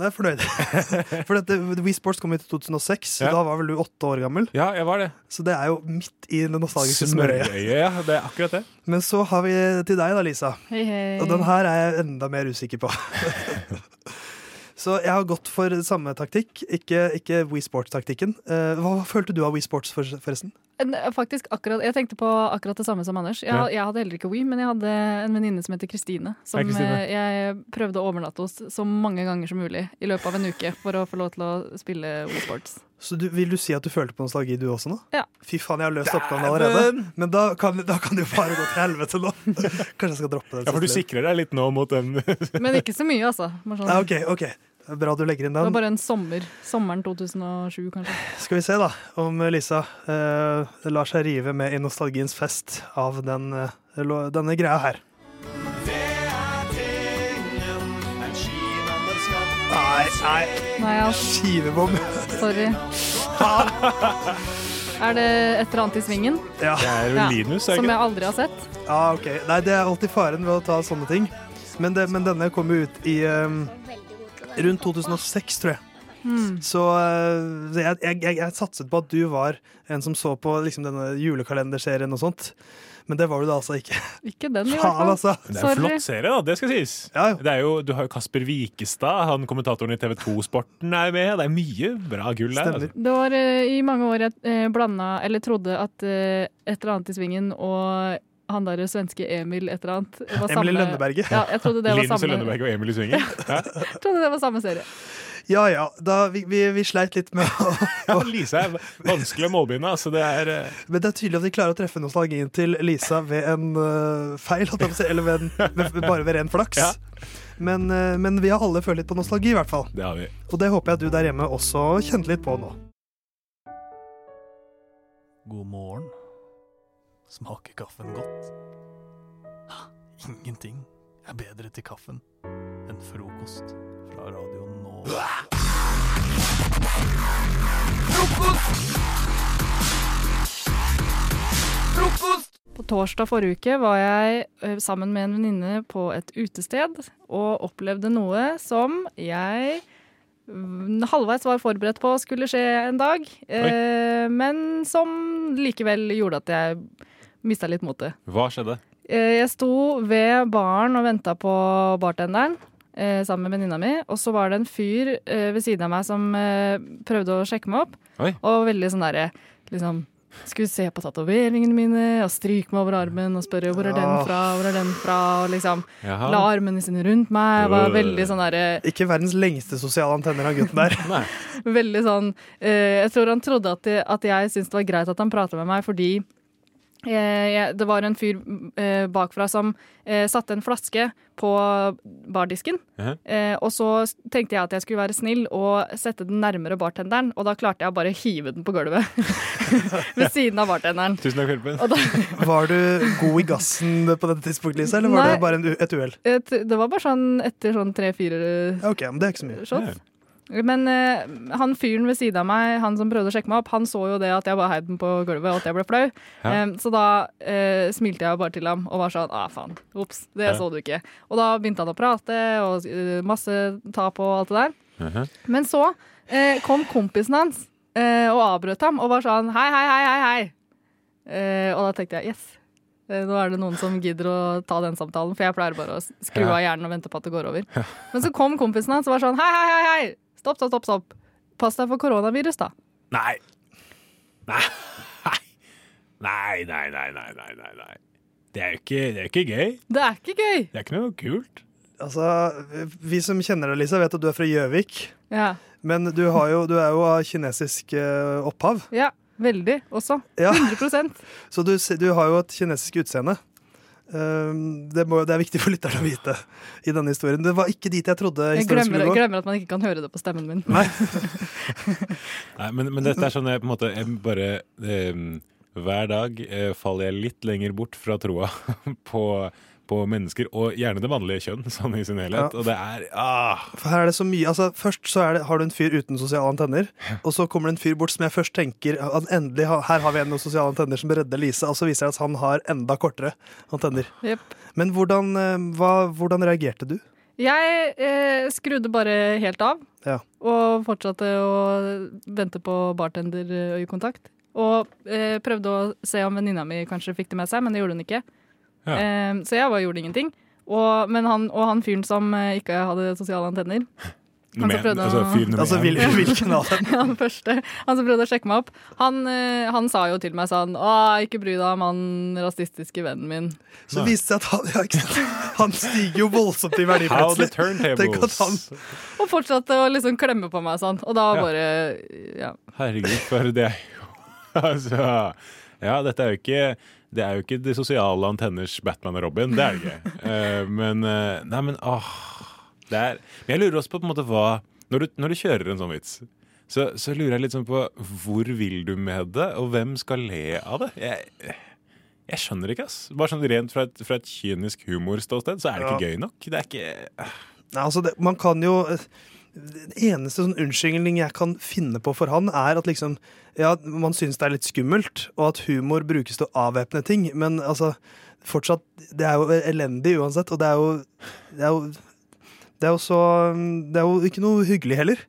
Er jeg fornøyd. For dette, Wii Sports kom ut i 2006, Ja. da var vel du åtte år gammel. Ja, jeg var det. Så det er jo midt i det nostalgiske smørøyet. Smørøye, ja. Det er akkurat det. Men så har vi til deg da, Lisa. Hei, hei. Og den her er jeg enda mer usikker på. Så jeg har gått for samme taktikk, ikke, ikke Wii Sports-taktikken. Eh, hva følte du av Wii Sports, forresten? Faktisk akkurat, Jeg tenkte på akkurat det samme som Anders. Jeg, Ja. jeg hadde heller ikke Wii, men jeg hadde en venninne som heter Kristine. Som Hei, eh, jeg prøvde å overnatte hos så mange ganger som mulig i løpet av en uke for å få lov til å spille Wii Sports. Så du, Vil du si at du følte på nostalgi, du også nå? Ja. Fy faen, jeg har løst oppgaven allerede. Men da kan, da kan det jo bare gå til helvete nå. Kanskje jeg skal droppe den. Ja, for du sikrer deg litt nå mot den Men ikke så mye, altså. Sånn- Ja, ok, ok. Bra du legger inn den. Det var bare en sommer. Sommeren 2007, kanskje. Skal vi se da om Lisa eh, lar seg rive med i nostalgiens fest av den, eh, denne greia her. Nei, nei. Nei. Skivebom. Sorry. Er det et eller annet i svingen? Ja. Det er vel Linus, er Som jeg aldri har sett. Ja, ok. Nei, det er alltid faren ved å ta sånne ting. Men, det, men denne kom jo ut i um, rundt 2006, tror jeg. Mm. Så uh, jeg, jeg, jeg, jeg satset på at du var en som så på liksom, denne julekalenderserien og sånt. Men det var du da altså ikke. Ikke den, i hvert Faen, fall. altså. Det er en flott serie, da. Det skal sies. Det er jo, du har jo Kasper Wikestad, han kommentatoren i TV 2-sporten er med. Det er mye bra gull der. Altså. Det var uh, i mange år jeg uh, blanda, eller trodde at uh, et eller annet i svingen og han der svenske Emil et eller annet var Emil i Lønneberget. Ja, jeg trodde det var Linus i Lønneberget og Emil i Svingen. Ja. jeg trodde det var samme serie. Ja ja, da, vi, vi, vi sleit litt med å Ja, Lisa er vanskelig å målbinde. Altså, det er uh... Men det er tydelig at vi klarer å treffe nostalgien til Lisa ved en uh, feil, eller ved en, ved, bare ved ren flaks. Ja. Men, uh, men vi har alle følt litt på nostalgi, i hvert fall. Det har vi. Og det håper jeg at du der hjemme også kjente litt på nå. God morgen. Smaker kaffen godt? Ingenting er bedre til kaffen enn frokost fra Radio Frokost! På torsdag forrige uke var jeg eh, sammen med en venninne på et utested og opplevde noe som jeg mm, halvveis var forberedt på skulle skje en dag, eh, men som likevel gjorde at jeg mista litt motet. Hva skjedde? Eh, Jeg sto ved baren og venta på bartenderen eh, sammen med venninna mi. Og så var det en fyr eh, ved siden av meg som prøvde å sjekke meg opp. Oi. Og veldig sånn derre liksom skulle se på tatoveringene mine og stryke meg over armen og spørre hvor er den fra, hvor er den fra, og liksom Jaha. la armene sine rundt meg. Var Øh. veldig sånn derre Ikke verdens lengste sosiale antenner, han gutten der. Veldig sånn eh, Jeg tror han trodde at, det, at jeg syntes det var greit at han prata med meg fordi det var en fyr eh, bakfra som eh, satte en flaske på bardisken. Mhm. Eh, og så tenkte jeg at jeg skulle være snill og sette den nærmere bartenderen, og da klarte jeg å bare hive den på gulvet ved siden av bartenderen. Tusen takk for hjelpen. Da, Var du god i gassen på dette tidspunktet, Lisa, eller var Nei. det bare en, et uhell? det var bare sånn etter sånn tre-fire Ok, men det er ikke så mye. shots. Men uh, han fyren ved siden av meg, han som prøvde å sjekke meg opp, han så jo det at jeg bare heiv den på gulvet, og at jeg ble flau. Ja. Um, så da uh, smilte jeg bare til ham og var sånn ah, faen, ops, det Ja. så du ikke. Og da begynte han å prate, og uh, masse tap og alt det der. -huh. Men så kom kompisen hans og avbrøt ham og var sånn hei, hei, hei, hei, hei. Og da tenkte jeg yes. Nå er det noen som gidder å ta den samtalen, for jeg pleier bare å skru av hjernen og vente på at det går over. Men så kom kompisen hans og var sånn hei, hei, hei, hei. Stopp, stopp, stopp. stopp. Pass deg for koronavirus, da. Nei. Nei. Nei, nei, nei, nei, nei, nei, nei. Det er jo ikke, det er ikke gøy. Det er ikke gøy. Det er ikke noe kult. Altså, Vi som kjenner deg, Lisa, vet at du er fra Gjøvik. Ja. Men du, har jo, du er jo av kinesisk eh, opphav. ja. Veldig også. Ja. 100% Så du, du har jo et kinesisk utseende. Um, det, må, det er viktig for lytterne å vite i denne historien. Det var ikke dit jeg trodde Jeg historien glemmer, skulle gå. glemmer at man ikke kan høre det på stemmen min. Nei. Nei, men, men dette er sånn jeg på en måte jeg bare eh, Hver dag eh, faller jeg litt lenger bort fra troa på, på mennesker, og gjerne det mannlige kjønn, sånn i sin helhet. Ja. Og det er ah, For her er det så mye altså, Først så er det, har du en fyr uten sosiale antenner, og så kommer det en fyr bort som jeg først tenker at endelig her har vi en med sosiale antenner som redder Lise, og så viser det at han har enda kortere antenner. Yep. Men hvordan, eh, hva, hvordan reagerte du? Jeg eh, skrudde bare helt av. Ja. Og fortsatte å vente på bartenderøyekontakt. Og eh, prøvde å se om venninna mi kanskje fikk det med seg, men det gjorde hun ikke. Ja. Eh, så jeg bare gjorde ingenting. Og, men han, og han fyren som eh, ikke hadde sosiale antenner han som prøvde Altså fyren Altså, hvil- hvilken av dem? han første, han som prøvde å sjekke meg opp, han, eh, han sa jo til meg sånn Å, ikke bry deg om han rasistiske vennen min. Så viste det seg at han, ja, ikke han stiger jo voldsomt i verdi plutselig. Tenk at han, Og fortsatte å liksom klemme på meg sånn. Og da Ja. bare Ja. Herregud, for det er jo Altså Ja, dette er jo ikke det er jo ikke de sosiale antenners Batman og Robin, det er det ikke. Uh, men uh, Nei, men åh det er, Men jeg lurer også på på en måte hva Når du, når du kjører en sånn vits, så, så lurer jeg litt sånn på hvor vil du med det, og hvem skal le av det? Jeg, jeg skjønner ikke, ass. Bare sånn rent fra et, fra et kynisk humorståsted, så er det ikke Ja. gøy nok. Det er ikke Nei, altså det, man kan jo Den eneste sånn unnskyldning jeg kan finne på for han, er at liksom Ja, man syns det er litt skummelt, og at humor brukes til å avvæpne ting, men altså Fortsatt Det er jo elendig uansett, og det er jo Det er jo, det er jo så Det er jo ikke noe hyggelig heller.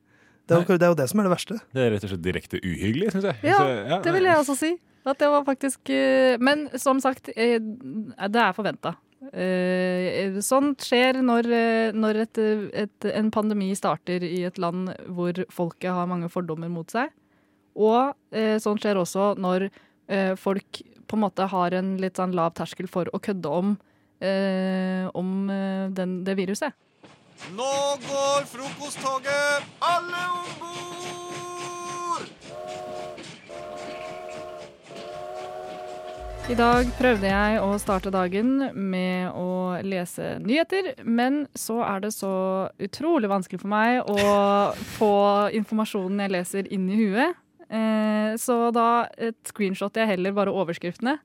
Det er, jo, det er jo det som er det verste. Det er rett og slett direkte uhyggelig, syns jeg. Ja, Så, det vil jeg også si. At det var faktisk eh, Men som sagt, eh, det er forventa. Sånt skjer når, eh, når et, et, en pandemi starter i et land hvor folket har mange fordommer mot seg. Og eh, sånt skjer også når eh, folk på en måte har en litt sånn lav terskel for å kødde om, eh, om eh, den, det viruset. Nå går frokosttoget! Alle om bord! I dag prøvde jeg å starte dagen med å lese nyheter, men så er det så utrolig vanskelig for meg å få informasjonen jeg leser, inn i huet. Eh, så da et screenshot jeg heller bare overskriftene,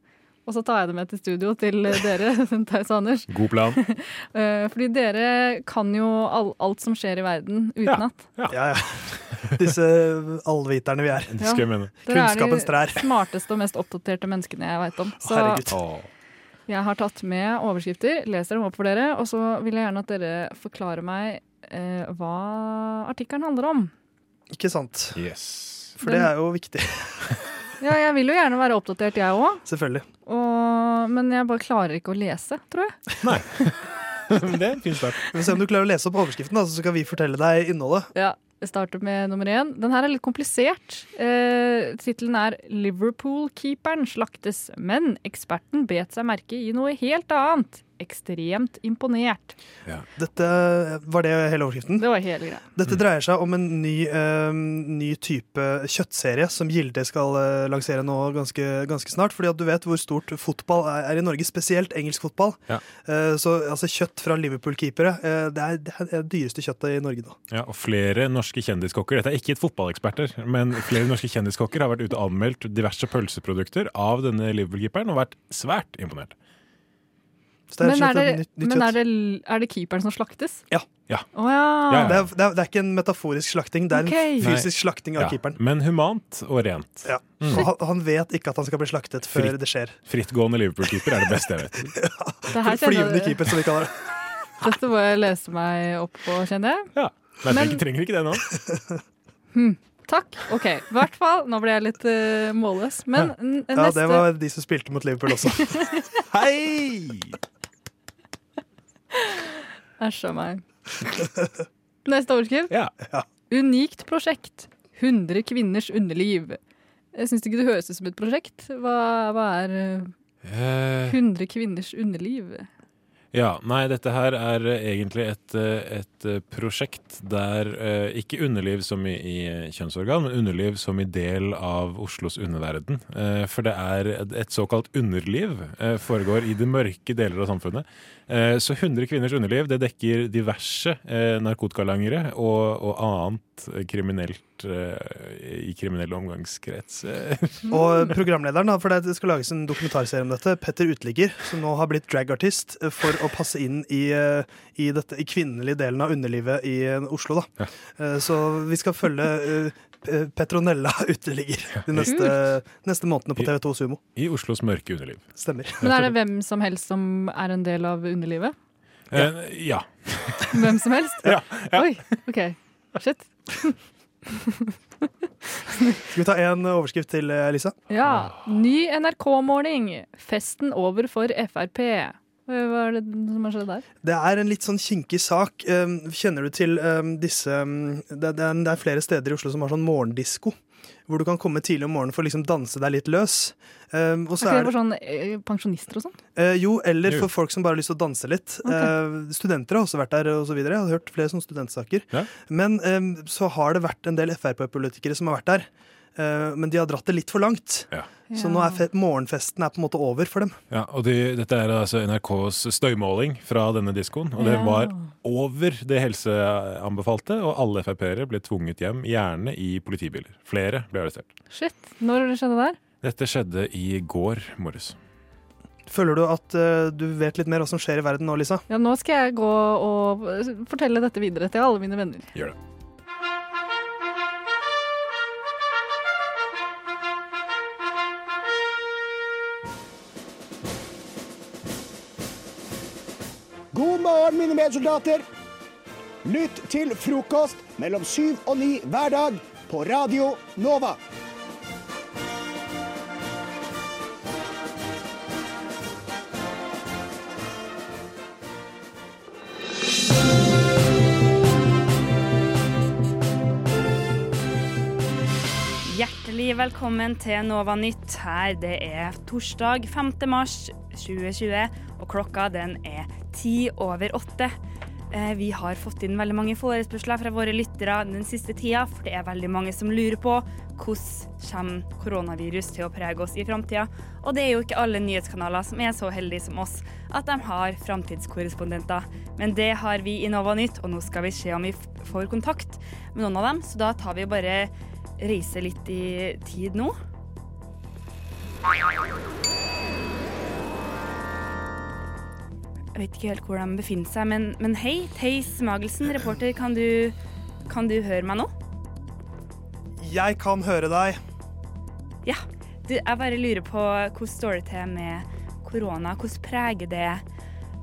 og så tar jeg det med til studio til dere, Theis og Anders. God plan. Eh, fordi dere kan jo alt som skjer i verden utenat. Ja, ja. Disse allviterne vi er. Ja. Dere Kunnskapens er de smarteste og mest oppdaterte menneskene jeg veit om. Så Herregud. jeg har tatt med overskrifter, leser dem opp for dere, og så vil jeg gjerne at dere forklarer meg eh, hva artikkelen handler om. Ikke sant? Yes. For det er jo viktig. Ja, jeg vil jo gjerne være oppdatert, jeg òg. Selvfølgelig. Men jeg bare klarer ikke å lese, tror jeg. Nei. det er en fin start. Vi får se om du klarer å lese opp overskriften, da, så skal vi fortelle deg innholdet. Ja, jeg starter med nummer én. Den her er litt komplisert. Eh, Tittelen er 'Liverpool-keeperen slaktes', men eksperten bet seg merke i noe helt annet. Ekstremt imponert. Dette var det hele overskriften? Det var hele greia. Dette dreier seg om en ny, uh, ny type kjøttserie som Gilde skal uh, lansere nå ganske, ganske snart. Fordi at du vet hvor stort fotball er, er i Norge, spesielt engelsk fotball. Ja. Uh, så altså, kjøtt fra Liverpool-keepere, eh, det, er, det er det dyreste kjøttet i Norge nå. Ja, og flere norske kjendiskokker Dette er ikke et fotballeksperter, men flere norske kjendiskokker har vært ute og anmeldt diverse pølseprodukter av denne Liverpool-keeperen og vært svært imponert. Så det er Men, er det, nytt, nytt men er, det, er det keeperen som slaktes? Ja. Ja. Oh, ja. Det, er, det, er, det er ikke en metaforisk slakting, det er okay. en fysisk slakting av Ja, keeperen. Men humant og rent. Ja. Mm. Han, han vet ikke at han skal bli slaktet før Fritt- det skjer. Frittgående Liverpool-keeper er det beste jeg vet. Det Flyvende keeper, som vi kaller det. Dette må jeg lese meg opp på, kjenner jeg. Ja. Nei, Men- jeg trenger ikke det nå. hmm. Takk. OK. I hvert fall. Nå ble jeg litt uh, målløs. Men n- Ja, neste det var de som spilte mot Liverpool også. Hei! Æsj a meg. Neste overskrift. Ja. Unikt prosjekt. 100 kvinners underliv. Jeg syns ikke det høres ut som et prosjekt. Hva, hva er eh, Eh, 100 kvinners underliv? Ja, nei, dette her er eh, egentlig et, eh, et eh, prosjekt der ikke underliv som i, i kjønnsorgan, men underliv som i del av Oslos underverden. For det er et- såkalt underliv foregår i de mørke deler av samfunnet. Så 100 kvinners underliv det dekker diverse narkotikalangere og, og annet eh, kriminelt eh, i kriminell omgangskrets. eh. Og programlederen, da, for det skal lages en dokumentarserie om dette, Petter Uteligger, som nå har blitt dragartist for å passe inn i, eh, i, dette, i kvinnelige delen av underlivet i eh, Oslo. Da. Eh, Så vi skal følge Petronella Uteligger de neste, neste månedene på TV2 Sumo. I Oslos mørke underliv. Stemmer. Men er det hvem som helst som er en del av underlivet? Eh, ja. Hvem som helst? Ja, ja. Oi, OK. Shit. Skal vi ta en overskrift til, eh, Lisa? Ja. Ny NRK-måling. Festen over for Frp. Hva er det som har skjedd der? Det er en litt sånn kinkig sak. Um, Kjenner du til um, disse er, det er flere steder i Oslo som har sånn morgendisko. Hvor du kan komme tidlig om morgenen for å liksom danse deg litt løs. Um, og Er så ikke er det for sånn eh, pensjonister og sånn? Uh, jo, eller for folk som bare har lyst til å danse litt. Okay. Uh, studenter har også vært der, og så videre. Jeg har hørt flere sånne studentsaker. Men eh, så har det vært en del Frp-politikere som har vært der. Eh, men de har dratt det litt for langt. Så nå er morgenfesten er på en måte over for dem. Ja, og de, Dette er altså NRKs støymåling fra denne diskoen. Og det var over det helseanbefalte, og alle Frp-ere ble tvunget hjem, gjerne i politibiler. Flere ble arrestert. Shit. Når skjedde det der? Dette skjedde i går morges. Føler du at uh, du vet litt mer hva som skjer i verden nå, Lisa? Ja, nå skal jeg gå og fortelle dette videre til alle mine venner. Gjør det. God morgen, mine medsoldater. Lytt til frokost mellom syv og ni hver dag på Radio Nova. Hjertelig velkommen til Nova Nytt. Her det er torsdag 5. mars 2020, og klokka den er ti over åtte. Eh, Vi har fått inn veldig mange forespørsler fra våre lyttere den siste tida, for det er veldig mange som lurer på hvordan koronavirus til å prege oss i framtida. Og det er jo ikke alle nyhetskanaler som er så heldige som oss at de har framtidskorrespondenter. Men det har vi i Nova Nytt, og nå skal vi se om vi får kontakt med noen av dem. Så da tar vi bare reise litt i tid nå. Jeg vet ikke helt hvor de befinner seg, men, men hei, Theis Magelsen, reporter, kan du, kan du høre meg nå? Jeg kan høre deg. Ja. Du, jeg bare lurer på hvordan står det til med korona? Hvordan preger det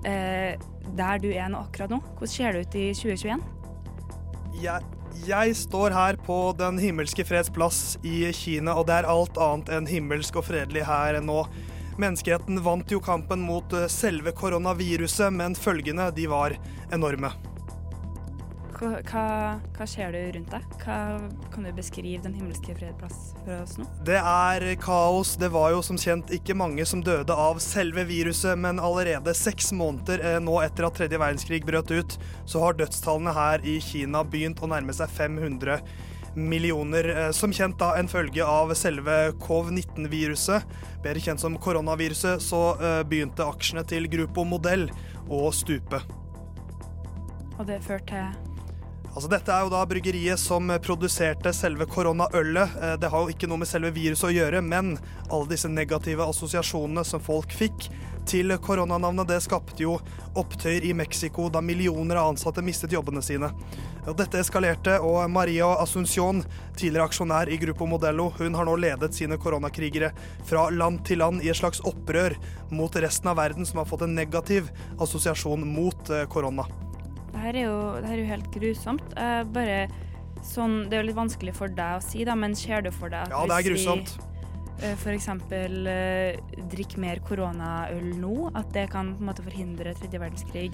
eh, der du er nå akkurat nå? Hvordan ser det ut i 2021? Jeg, jeg står her på Den himmelske freds plass i Kina, og det er alt annet enn himmelsk og fredelig her nå. Menneskeheten vant jo kampen mot eh, selve koronaviruset, men følgene de var enorme. Hva, hva, ser du rundt deg? Hva, kan du beskrive Den himmelske fred plass for oss nå? Det er kaos. Det var jo som kjent ikke mange som døde av selve viruset, men allerede seks måneder eh, nå etter at tredje verdenskrig brøt ut, så har dødstallene her i Kina begynt å nærme seg 500 millioner. eh, Som kjent da en følge av selve covid-19-viruset, bedre kjent som koronaviruset, så eh, begynte aksjene til Grupo Modell å stupe. Og det førte til Altså, dette er jo da bryggeriet som produserte selve koronaølet. Eh, Det har jo ikke noe med selve viruset å gjøre, men alle disse negative assosiasjonene som folk fikk til koronanavnet, det skapte jo opptøyer i Mexico da millioner av ansatte mistet jobbene sine. Dette eskalerte, og Maria Asuncion, tidligere aksjonær i Grupo Modello, hun har nå ledet sine koronakrigere fra land til land i et slags opprør mot resten av verden som har fått en negativ assosiasjon mot eh, korona. Det her er jo, det her er jo helt grusomt. Eh, bare sånn Det er jo litt vanskelig for deg å si, da, men ser du for deg at Ja, det er grusomt. vi f.eks. drikk drikker mer koronaøl nå, at det kan på en måte forhindre tredje verdenskrig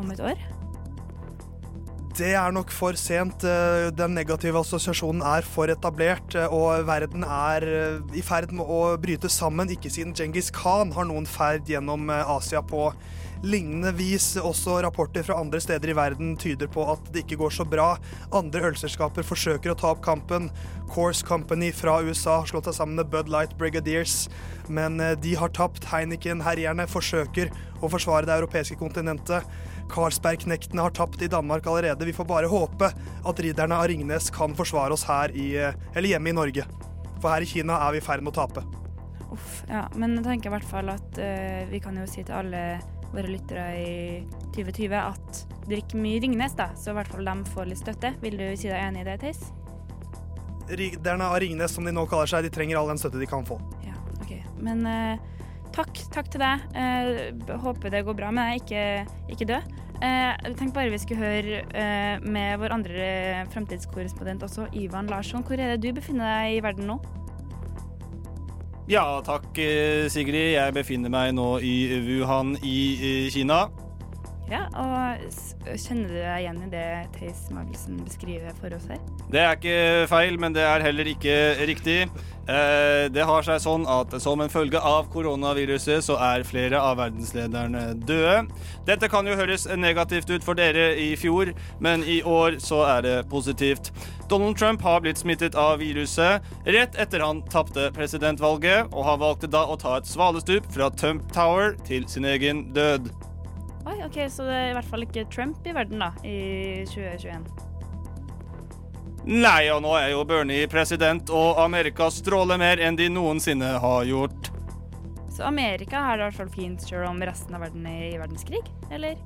om et år? Det er nok for sent. Eh, Den negative assosiasjonen er for etablert, eh, og verden er eh, i ferd med å bryte sammen, ikke siden Djengis Khan har noen ferd gjennom eh, Asia på lignende vis. Også rapporter fra andre steder i verden tyder på at det ikke går så bra. Andre ølselskaper forsøker å ta opp kampen. Course Company fra USA har slått seg sammen med Bud Light Brigadiers, men eh, de har tapt. Heineken-herjerne forsøker å forsvare det europeiske kontinentet. Carlsberg-knektene har tapt i Danmark allerede. Vi får bare håpe at ridderne av Ringnes kan forsvare oss her i, eh, eller hjemme i Norge. For her i Kina er vi i ferd med å tape. Uff, ja. Men jeg tenker i hvert fall at uh, vi kan jo si til alle våre lyttere i 2020 at drikk mye Ringnes, da, så i hvert fall de får litt støtte. Vil du si deg enig i det, Theis? Ridderne av Ringnes, som de nå kaller seg, de trenger all den støtte de kan få. Ja, OK. Men uh, takk, takk til deg. Uh, håper det går bra med deg, ikke, ikke dø. Uh, jeg tenkte bare vi skulle høre eh, med vår andre fremtidskorrespondent også, Ivan Larsson. Hvor er det du befinner deg i verden nå? Ja, takk eh, Sigrid. Jeg befinner meg nå i Wuhan i eh, Kina. Ja, og Kjenner du deg igjen i det Theis Magelsen beskriver for oss her? Det er ikke feil, men det er heller ikke riktig. Eh, Det har seg sånn at som en følge av koronaviruset, så er flere av verdenslederne døde. Dette kan jo høres negativt ut for dere i fjor, men i år så er det positivt. Donald Trump har blitt smittet av viruset rett etter han tapte presidentvalget, og han valgte da å ta et svalestup fra Trump Tower til sin egen død. Oi, ok, Så det er i hvert fall ikke Trump i verden, da, i 2021. Nei, og nå er jo Bernie president, og Amerika stråler mer enn de noensinne har gjort. Så Amerika har det i hvert fall fint selv om resten av verden er i verdenskrig, eller?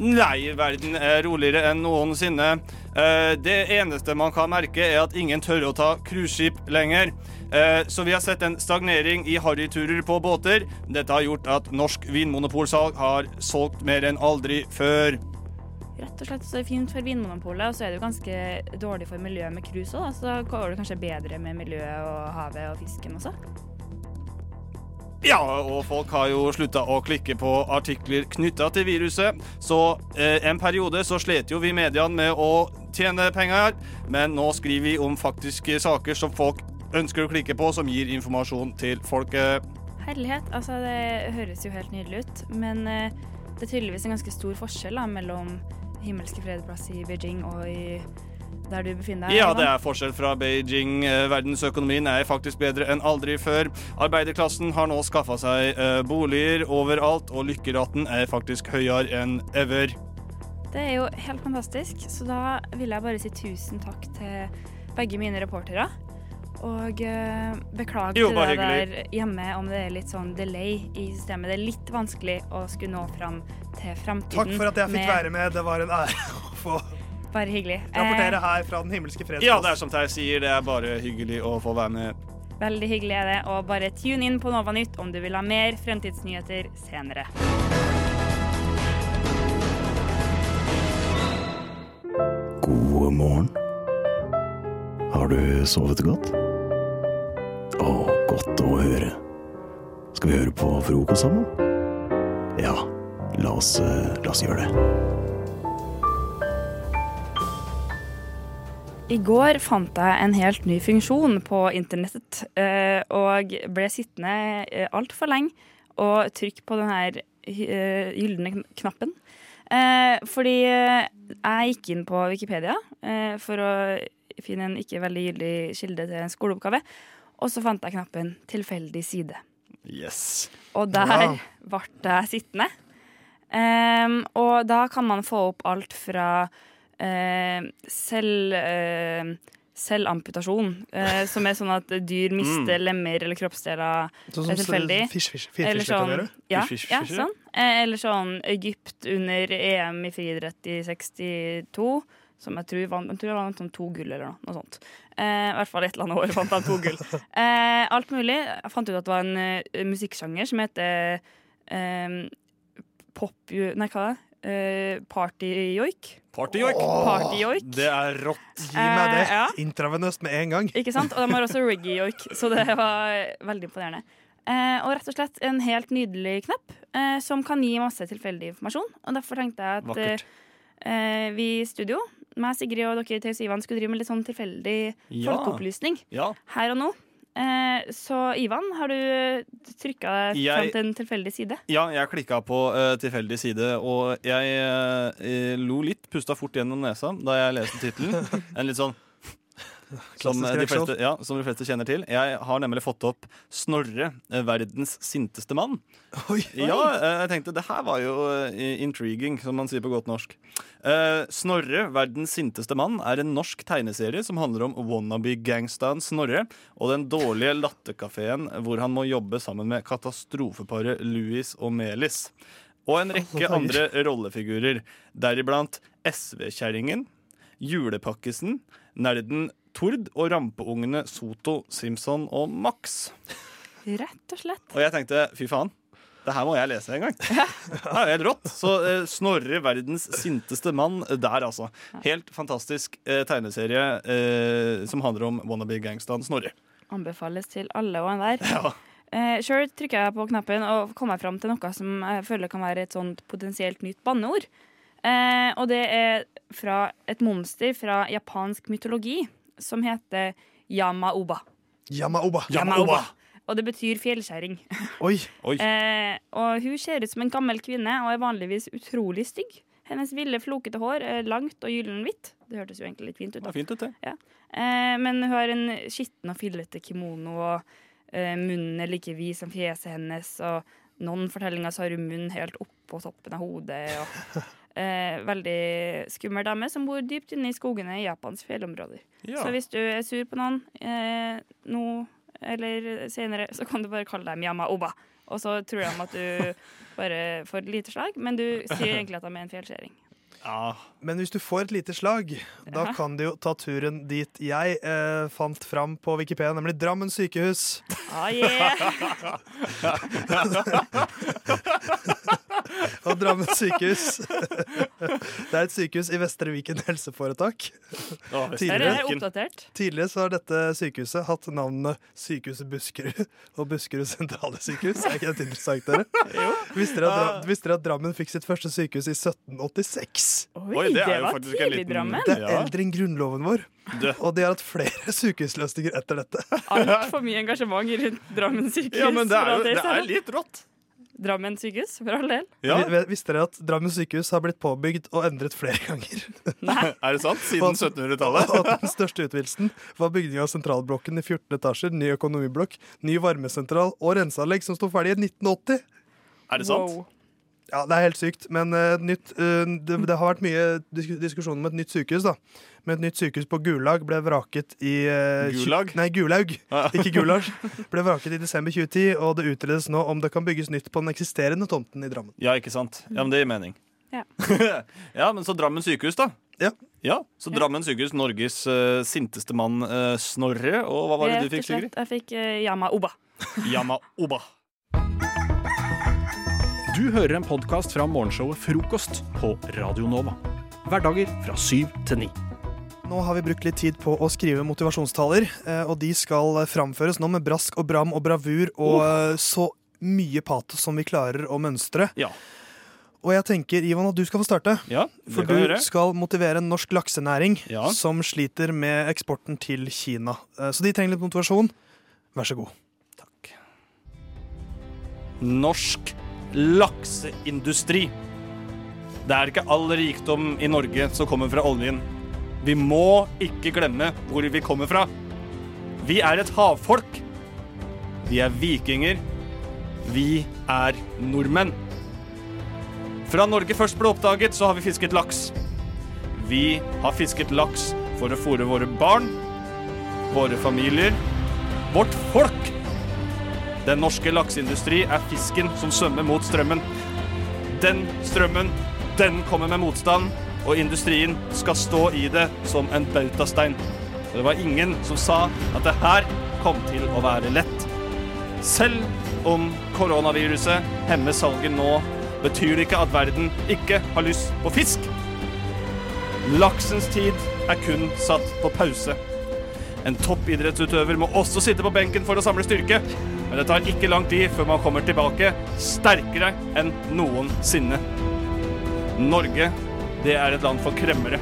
Nei, verden er roligere enn noensinne. Eh, Det eneste man kan merke, er at ingen tør å ta cruiseskip lenger. Eh, Så vi har sett en stagnering i harryturer på båter. Dette har gjort at norsk vinmonopolsalg har solgt mer enn aldri før. Rett og slett så er det fint for Vinmonopolet, og så er det jo ganske dårlig for miljøet med cruise òg, så går det kanskje bedre med miljøet og havet og fisken også. Ja, og folk har jo slutta å klikke på artikler knytta til viruset. Så eh, en periode så slet jo vi mediene med å tjene penger, men nå skriver vi om faktiske saker som folk ønsker å klikke på, som gir informasjon til folket. Herlighet. Altså, det høres jo helt nydelig ut, men eh, det er tydeligvis en ganske stor forskjell da, mellom Himmelske fredsplass i Beijing og i der du befinner deg. Ja, det er forskjell fra Beijing. Eh, Verdensøkonomien er faktisk bedre enn aldri før. Arbeiderklassen har nå skaffa seg eh, boliger overalt, og lykkeraten er faktisk høyere enn ever. Det er jo helt fantastisk, så da vil jeg bare si tusen takk til begge mine reportere. Og eh, beklager Jo, bare der hjemme om det er litt sånn delay i systemet. Det er litt vanskelig å skulle nå fram til fremtiden. Takk for at jeg fikk være med. Det var en ære å få Bare hyggelig. rapportere Eh, her fra Den himmelske fredsplass. Ja, det er som Theis sier, det er bare hyggelig å få være med. veldig hyggelig er det. Og bare tune inn på Nova Nytt om du vil ha mer fremtidsnyheter senere. God morgen. Har du sovet godt? Å, godt å høre. Skal vi høre på frokost sammen? Ja, la oss, eh, la oss gjøre det. I går fant jeg en helt ny funksjon på internettet, eh, og ble sittende eh, altfor lenge og trykke på den her eh, gylne knappen. Fordi jeg gikk inn på Wikipedia for å finne en ikke veldig gyldig kilde til en skoleoppgave, og så fant jeg knappen 'tilfeldig side'. Yes. Og der ble jeg sittende. Og da kan man få opp alt fra selv, eh, selvamputasjon, eh, som er sånn at dyr mister Mm. lemmer eller kroppsdeler Sånn eh, tilfeldig. fish- fish- fish- Eller sånn, ja, Fish- fish- ja, sånn. Eh, eller sånn Egypt under EM i friidrett i 62. Som jeg tror vant, jeg tror jeg vant sånn to gull eller noe, noe sånt. Eh, I hvert fall et eller annet år vant han to gull. Eh, alt mulig. Jeg fant ut at det var en uh, musikksjanger som heter eh, pop... Nei, hva er det? Uh, Partyjoik. Partyjoik. Partyjoik. Det er rått. Gi meg det Eh, ja. intravenøst med en gang. Ikke sant? Og de har også reggae-joik, så det var veldig imponerende. Eh, og rett og slett en helt nydelig knapp eh, som kan gi masse tilfeldig informasjon. Og derfor tenkte jeg at eh, vi i studio, meg, Sigrid og dere Theis og Ivan, skulle drive med litt sånn tilfeldig Ja. folkeopplysning Ja. her og nå. Eh, så Ivan, har du trykka fram til en tilfeldig side? Ja, jeg klikka på uh, tilfeldig side, og jeg uh, lo litt, pusta fort gjennom nesa da jeg leste tittelen. En litt sånn som de, fleste, ja, som de fleste kjenner til. Jeg har nemlig fått opp Snorre, eh, verdens sinteste mann. Ja, eh, jeg tenkte det her var jo eh, intriguing, som man sier på godt norsk. Snorre, verdens sinteste mann, er en norsk tegneserie som handler om wannabe-gangstaen Snorre og den dårlige latterkafeen hvor han må jobbe sammen med katastrofeparet Louis og Melis. Og en rekke andre rollefigurer, deriblant SV-kjerringen, julepakkisen, nerden Tord og rampeungene Soto, Simpson og Max. Rett og slett. Og jeg tenkte fy faen, det her må jeg lese en gang. Det er jo helt rått. Så eh, Snorre, verdens sinteste mann, der altså. Helt fantastisk eh, tegneserie eh, som handler om wannabe-gangstaen Snorre. Anbefales til alle og enhver. Eh, Sjøl trykker jeg på knappen og kommer fram til noe som jeg føler kan være et sånt potensielt nytt banneord. Eh, og det er fra et monster fra japansk mytologi som heter Yamaoba. Yamaoba. Yamaoba. Og det betyr fjellkjerring. Oi. Eh, og hun ser ut som en gammel kvinne og er vanligvis utrolig stygg. Hennes ville, flokete hår er langt og gyllenhvitt. Det hørtes jo egentlig litt fint ut. Det da. fint ut, det. Ja. Eh, men hun har en skitten og fillete kimono, og eh, munnen er like vid som fjeset hennes. Og noen fortellinger så har hun munnen helt oppå toppen av hodet. Og, eh, veldig skummel dame som bor dypt inne i skogene i Japans fjellområder. Ja. Så hvis du er sur på noen eh, nå eller senere, så kan du bare kalle dem Yama Oba. Og så tror de at du bare får et lite slag, men du sier egentlig at de er en fjellskjæring. Men hvis du får et lite slag, da Ja. kan du jo ta turen dit jeg eh, fant fram på Wikipedia, nemlig Drammen sykehus. Ah, yeah. Og Drammen sykehus Det er et sykehus i Vestre Viken helseforetak. Tidligere, er. Tidligere så har dette sykehuset hatt navnene Sykehuset Buskerud og Buskerud sentrale sykehus. Er ikke det interessant, dere? Visste dere, at, visste dere at Drammen fikk sitt første sykehus i 1786? Oi, det er jo faktisk en liten- Drammen. Det er eldre enn grunnloven vår. Og de har hatt flere sykehusløsninger etter dette. Altfor mye engasjement rundt Drammen sykehus. Ja, men det er jo- det er litt rått. Drammen sykehus, for all del. Vi- Visste dere at Drammen sykehus har blitt påbygd og endret flere ganger? Er det sant? Siden 1700-tallet? Og at den største utvidelsen var bygning av sentralblokken i 14 etasjer, ny økonomiblokk, ny varmesentral og renseanlegg som sto ferdig i 1980. Er det sant? Wow. Ja, det er helt sykt. Men uh, nytt, uh, det, det har vært mye disk diskusjon om et nytt sykehus. da Men et nytt sykehus på Gulag ble vraket i uh, Gulag? Nei, Gulaug. Ikke Gulasj. Ble vraket i desember 2010, og det utredes nå om det kan bygges nytt på den eksisterende tomten i Drammen. Ja, ikke sant? Ja, men det gir mening. Ja. ja, men så Drammen sykehus, da. Ja. ja. Så Drammen sykehus, Norges uh, sinteste mann uh, Snorre. Og hva var det du fikk, Sigrid? Jeg fikk uh, Yama Oba. Yama Oba. Du hører en podkast fra morgenshowet Frokost på Radio Nova. Hverdager fra syv til ni. Nå har vi brukt litt tid på å skrive motivasjonstaler, eh, og de skal framføres nå med brask og bram og bravur og oh. så mye patos som vi klarer å mønstre. Og jeg tenker, Ivan, at du skal få starte. Ja, det For du gjøre. skal motivere en norsk laksenæring Ja. som sliter med eksporten til Kina. Eh, Så de trenger litt motivasjon. Vær så god. Norsk lakseindustri. Det er ikke all rikdom i Norge som kommer fra oljen. Vi må ikke glemme hvor vi kommer fra. Vi er et havfolk. Vi er vikinger. Vi er nordmenn. Fra Norge først ble oppdaget, så har vi fisket laks. Vi har fisket laks for å fòre våre barn, våre familier, vårt folk. Den norske lakseindustri er fisken som svømmer mot strømmen. Den strømmen, den kommer med motstand, og industrien skal stå i det som en bautastein. Og det var ingen som sa at det her kom til å være lett. Selv om koronaviruset hemmer salget nå, betyr det ikke at verden ikke har lyst på fisk. Laksens tid er kun satt på pause. En toppidrettsutøver må også sitte på benken for å samle styrke. Men det tar ikke lang tid før man kommer tilbake sterkere enn noensinne. Norge, det er et land for kremmere.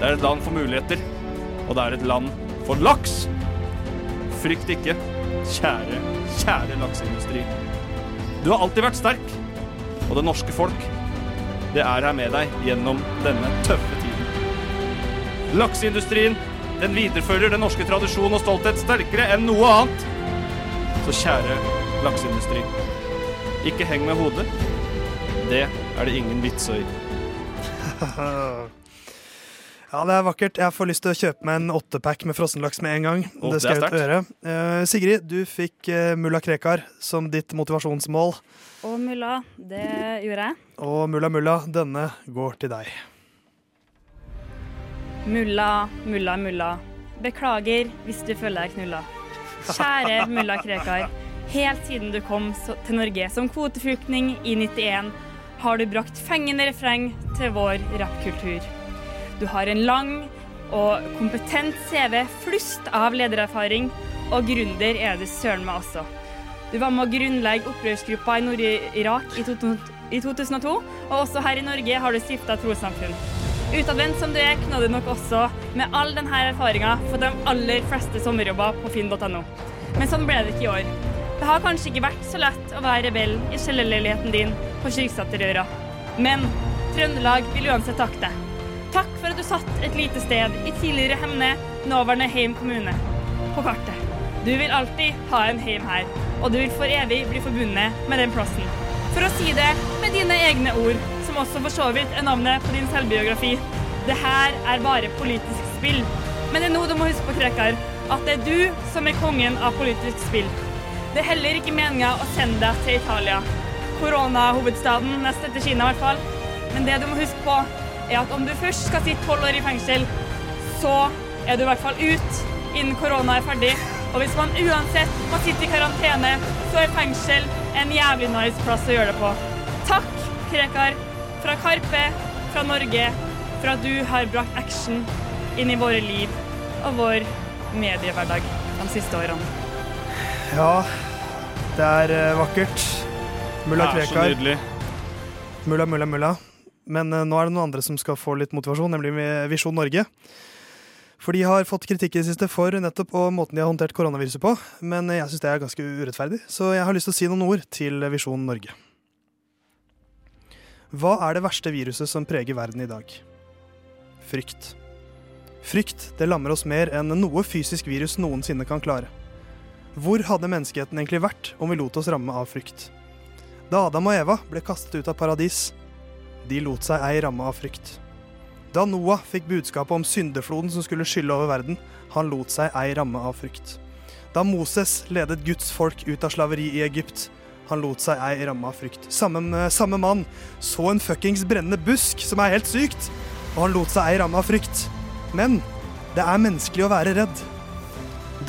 Det er et land for muligheter. Og det er et land for laks. Frykt ikke, kjære, kjære lakseindustri. Du har alltid vært sterk, og det norske folk, det er her med deg gjennom denne tøffe tiden. Lakseindustrien, den viderefører den norske tradisjon og stolthet sterkere enn noe annet. Så kjære lakseindustri, ikke heng med hodet. Det er det ingen vits i. Ja, det er vakkert. Jeg får lyst til å kjøpe meg en åttepack med frossenlaks med en gang. Oh, det skal det jeg ut og gjøre. Uh, Sigrid, du fikk uh, mulla Krekar som ditt motivasjonsmål. Og mulla, det gjorde jeg. Og mulla mulla, denne går til deg. Mulla, mulla, mulla. Beklager hvis du føler deg knulla. Kjære mulla Krekar. Helt siden du kom til Norge som kvoteflyktning i 91, har du brakt fengende refreng til vår rappkultur. Du har en lang og kompetent CV, flust av ledererfaring, og gründer er du søren meg også. Du var med å grunnlegge opprørsgruppa i Nord-Irak i, i 2002, og også her i Norge har du stifta trossamfunn. Utadvendt som du er, du nok også med all denne erfaringa fått de aller fleste sommerjobber på finn.no. Men sånn ble det ikke i år. Det har kanskje ikke vært så lett å være rebell i kjellerleiligheten din på Kyrksæterøra. Men Trøndelag vil uansett takke deg. Takk for at du satt et lite sted i tidligere Hemne, nåværende Heim kommune, på kartet. Du vil alltid ha en heim her, og du vil for evig bli forbundet med den plassen. For å si det med dine egne ord, som også for så vidt er navnet på din selvbiografi. Det her er bare politisk spill. Men det er nå du må huske på, Krekar, at det er du som er kongen av politisk spill. Det er heller ikke meninga å sende deg til Italia. Koronahovedstaden, nest etter Kina i hvert fall. Men det du må huske på, er at om du først skal sitte tolv år i fengsel, så er du i hvert fall ut innen korona er ferdig. Og hvis man uansett må sitte i karantene, så er fengsel en jævlig nice plass å gjøre det på. Takk, Krekar, fra Karpe, fra Norge, for at du har brakt action inn i våre liv og vår mediehverdag de siste årene. Ja, det er eh, vakkert. Mulla Det er så Krekar. Mulla, mulla, mulla. Men eh, nå er det noen andre som skal få litt motivasjon, nemlig Visjon Norge. For de har fått kritikk i det siste for nettopp og måten de har håndtert koronaviruset på. Men jeg syns det er ganske urettferdig, så jeg har lyst til å si noen ord til Visjon Norge. Hva er det verste viruset som preger verden i dag? Frykt. Frykt det lammer oss mer enn noe fysisk virus noensinne kan klare. Hvor hadde menneskeheten egentlig vært om vi lot oss ramme av frykt? Da Adam og Eva ble kastet ut av paradis, de lot seg ei ramme av frykt. Da Noah fikk budskapet om syndefloden som skulle skylle over verden, han lot seg ei ramme av frykt. Da Moses ledet Guds folk ut av slaveri i Egypt, han lot seg ei ramme av frykt. Samme, samme mann så en fuckings brennende busk, som er helt sykt, og han lot seg ei ramme av frykt. Men det er menneskelig å være redd.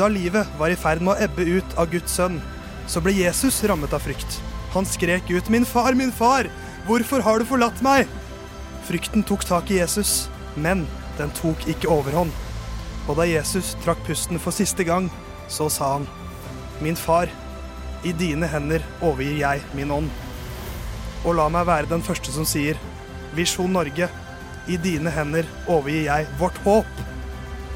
Da livet var i ferd med å ebbe ut av Guds sønn, så ble Jesus rammet av frykt. Han skrek ut 'Min far, min far, hvorfor har du forlatt meg?' Frykten tok tak i Jesus, men den tok ikke overhånd. Og da Jesus trakk pusten for siste gang, så sa han, 'Min far, i dine hender overgir jeg min ånd.' Og la meg være den første som sier, 'Visjon Norge, i dine hender overgir jeg vårt håp'.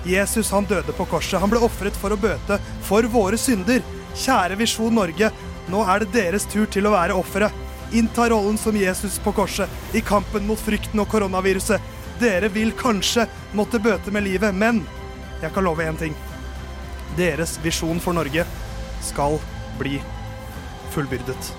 Jesus han døde på korset. Han ble ofret for å bøte for våre synder. Kjære Visjon Norge, nå er det deres tur til å være offeret. Innta rollen som Jesus på korset i kampen mot frykten og koronaviruset. Dere vil kanskje måtte bøte med livet, men jeg kan love én ting. Deres visjon for Norge skal bli fullbyrdet.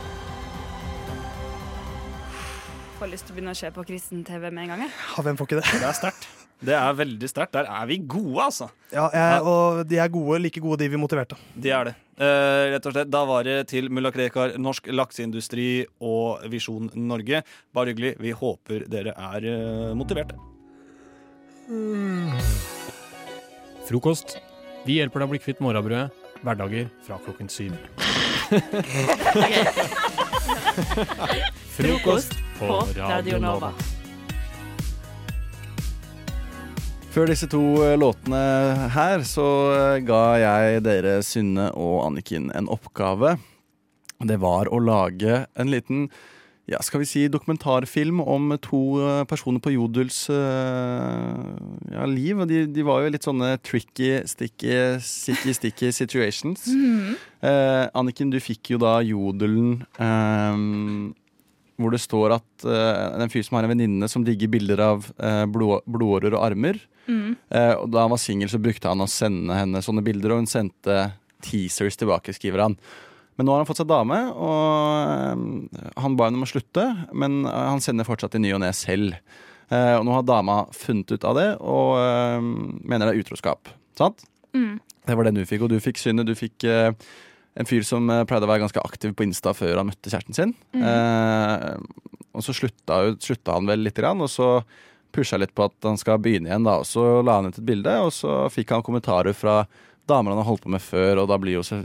Får lyst til å begynne å se på kristen-TV med en gang. Ja, hvem får ikke det? Det er sterkt. Det er veldig sterkt. Der er vi gode, altså. Ja, jeg, og de er gode, like gode de vi motiverte. De er det. Eh, rett og slett, Da var det til mulla Krekar, Norsk Lakseindustri og Visjon Norge. Bare hyggelig. Vi håper dere er eh, motiverte. Frokost. Vi hjelper deg å bli kvitt morrabrødet. Hverdager fra klokken syv. Frokost på Radio Nova. Før disse to eh, låtene her, så eh, ga jeg dere, Synne og Anniken, en oppgave. Det var å lage en liten ja, skal vi si dokumentarfilm om to eh, personer på Jodels ja, liv. De, de var jo litt sånne tricky, sticky, sticky, sticky situations. Mhm. Eh, Anniken, du fikk jo da Jodelen eh, hvor det står at uh, det en fyr som har en venninne som digger bilder av uh, blod, blodårer og armer. Mm. Uh, og da han var singel, så brukte han å sende henne sånne bilder, og hun sendte teasers tilbake, skriver han. Men nå har han fått seg dame, og eh, han ba henne om å slutte, men eh, han sender fortsatt i ny og ne selv. Eh, og nå har dama funnet ut av det, og eh, mener det er utroskap. Sant? Mm. Det var den du fikk, og du fikk synet, Du fikk eh, en fyr som eh, pleide å være ganske aktiv på Insta før han møtte kjæresten sin. Mm. Eh, og så slutta, slutta han vel lite grann, og så pusha litt på at han skal begynne igjen. da, og Så la han ut et bilde, og så fikk han kommentarer fra damer han har holdt på med før, og da blir jo så,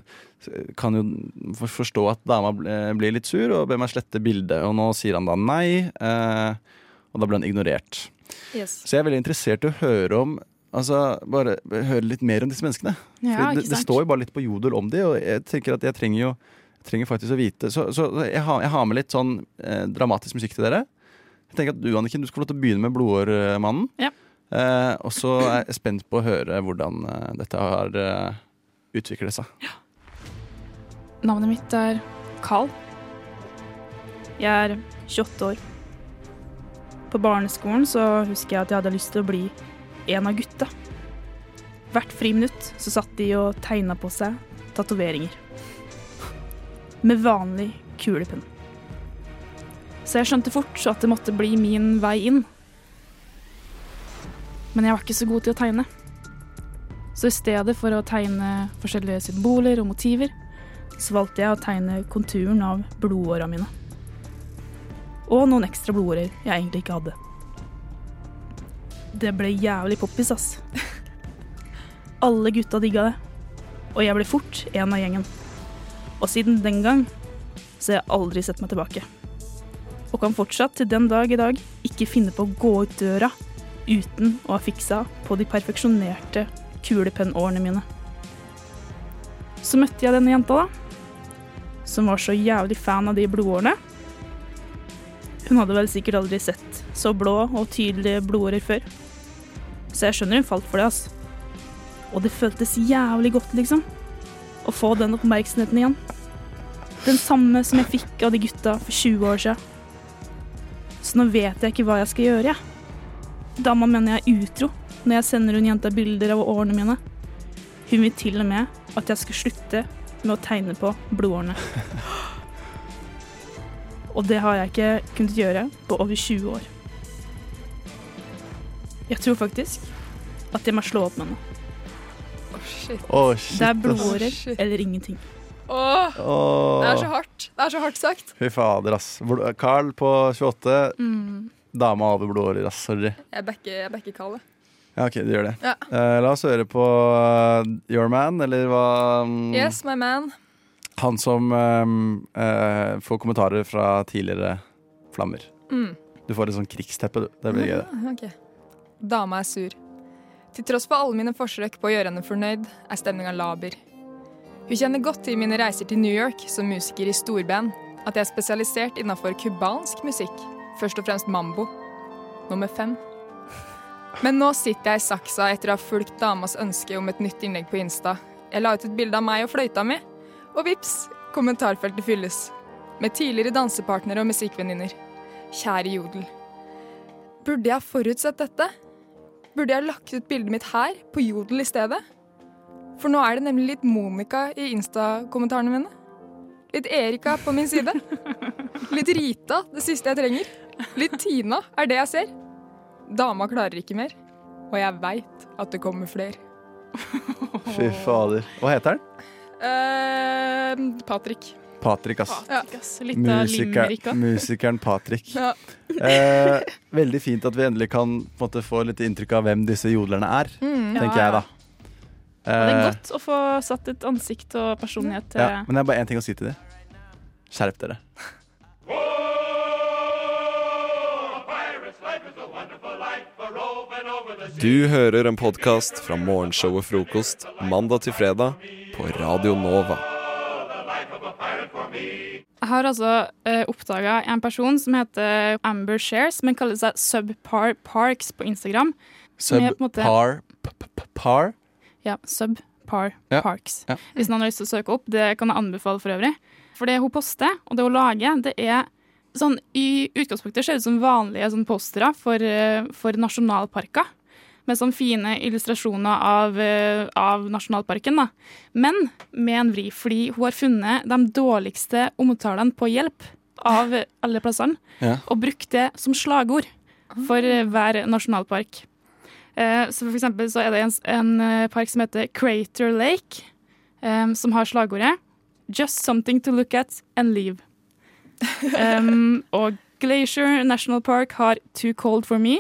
kan jo forstå at dama blir litt sur og ber meg slette bildet, og nå sier han da nei, eh, og da blir han ignorert. Yes. Så jeg er veldig interessert i å høre om Altså, bare høre litt mer om disse menneskene. Ja, det, det står jo bare litt på Jodel om de, og jeg tenker at jeg trenger jo jeg trenger faktisk å vite. Så, så jeg, har, jeg har med litt sånn eh, dramatisk musikk til dere. Jeg tenker at Du Anniken, du skal få lov til å begynne med Blodårmannen. Ja. Eh, og så er jeg spent på å høre hvordan eh, dette har eh, utviklet seg. Navnet mitt er Carl. Jeg er 28 år. På barneskolen så husker jeg at jeg hadde lyst til å bli en av gutta. Hvert friminutt så satt de og tegna på seg tatoveringer. Med vanlig kulepenn. Så jeg skjønte fort at det måtte bli min vei inn. Men jeg var ikke så god til å tegne. Så i stedet for å tegne forskjellige symboler og motiver, så valgte jeg å tegne konturen av blodåra mine. Og noen ekstra blodårer jeg egentlig ikke hadde. Det ble jævlig poppis, ass. Alle gutta digga det. Og jeg ble fort en av gjengen. Og siden den gang så har jeg aldri sett meg tilbake. Og kan fortsatt til den dag i dag ikke finne på å gå ut døra uten å ha fiksa på de perfeksjonerte kulepennårene mine. Så møtte jeg denne jenta, da. Som var så jævlig fan av de blodårene. Hun hadde vel sikkert aldri sett så blå og tydelige blodårer før. Så jeg skjønner hun falt for det, ass. Og det føltes jævlig godt, liksom. Å få den oppmerksomheten igjen. Den samme som jeg fikk av de gutta for 20 år siden. Så nå vet jeg ikke hva jeg skal gjøre, jeg. Dama mener jeg er utro når jeg sender hun jenta bilder av årene mine. Hun vil til og med at jeg skal slutte med å tegne på blodårene. Og det har jeg ikke kunnet gjøre på over 20 år. Jeg tror faktisk at jeg må slå opp med henne. Shit. Å, shit, Det er blodårer blodårer eller ingenting. Åh, oh. Det er så hardt. Det er så hardt sagt. Fy fader, ass. Carl på 28. Mm. Dama over blodårer, ass. Sorry. Jeg backer, jeg backer Kalle. Ja, OK, du gjør det. Ja. Uh, la oss høre på uh, Your Man, eller hva um, Yes, my man. Han som um, uh, får kommentarer fra tidligere flammer. Mm. Du får et sånn krigsteppe, du. Det blir gøy, det. Ah, ok. Dama er sur. Til tross for alle mine forsøk på å gjøre henne fornøyd, er stemninga laber. Hun kjenner godt til mine reiser til New York som musiker i storband, at jeg er spesialisert innafor cubansk musikk, først og fremst mambo. Nummer fem. Men nå sitter jeg i saksa etter å ha fulgt damas ønske om et nytt innlegg på Insta. Jeg la ut et bilde av meg og fløyta mi, og vips, kommentarfeltet fylles. Med tidligere dansepartnere og musikkvenninner. Kjære Jodel. Burde jeg forutsett dette? Burde jeg lagt ut bildet mitt her, på Jodel i stedet? For nå er det nemlig litt Monica i Insta-kommentarene mine. Litt Erika på min side. Litt Rita, det siste jeg trenger. Litt Tina er det jeg ser. Dama klarer ikke mer. Og jeg veit at det kommer flere. Fy fader. Hva heter han? Uh, Patrick. Patrick, ass. Litt av limerick òg. musikeren Patrick. Ja. Eh, veldig fint at vi endelig kan på en måte, få litt inntrykk av hvem disse jodlerne er, Mm. tenker Ja, jeg da. Eh, det er Eh, godt å få satt et ansikt og personlighet til ja, men det er bare én ting å si til dem. Skjerp dere. Du hører en podkast fra morgenshow og Frokost mandag til fredag på Radio Nova. Jeg har altså uh, oppdaga en person som heter Amber Shares, men kaller seg Subpar Parks på Instagram. Subpar Par? Ja, Subpar Ja, Parks. ja. Hvis noen har lyst til å søke opp, det kan jeg anbefale for øvrig. For det hun poster, og det hun lager, det er sånn I utgangspunktet ser det ut som vanlige sånn postere for, eh, for nasjonalparker. Med sånne fine illustrasjoner av, eh, av nasjonalparken. da. Men med en vri, fordi hun har funnet de dårligste omtalene på hjelp av alle plassene, Ja. og brukt det som slagord for eh, hver nasjonalpark. Eh, så for eksempel så er det en, en park som heter Crater Lake, som har slagordet 'Just something to look at and leave'. Um, og Glacier National Park har 'Too cold for me'.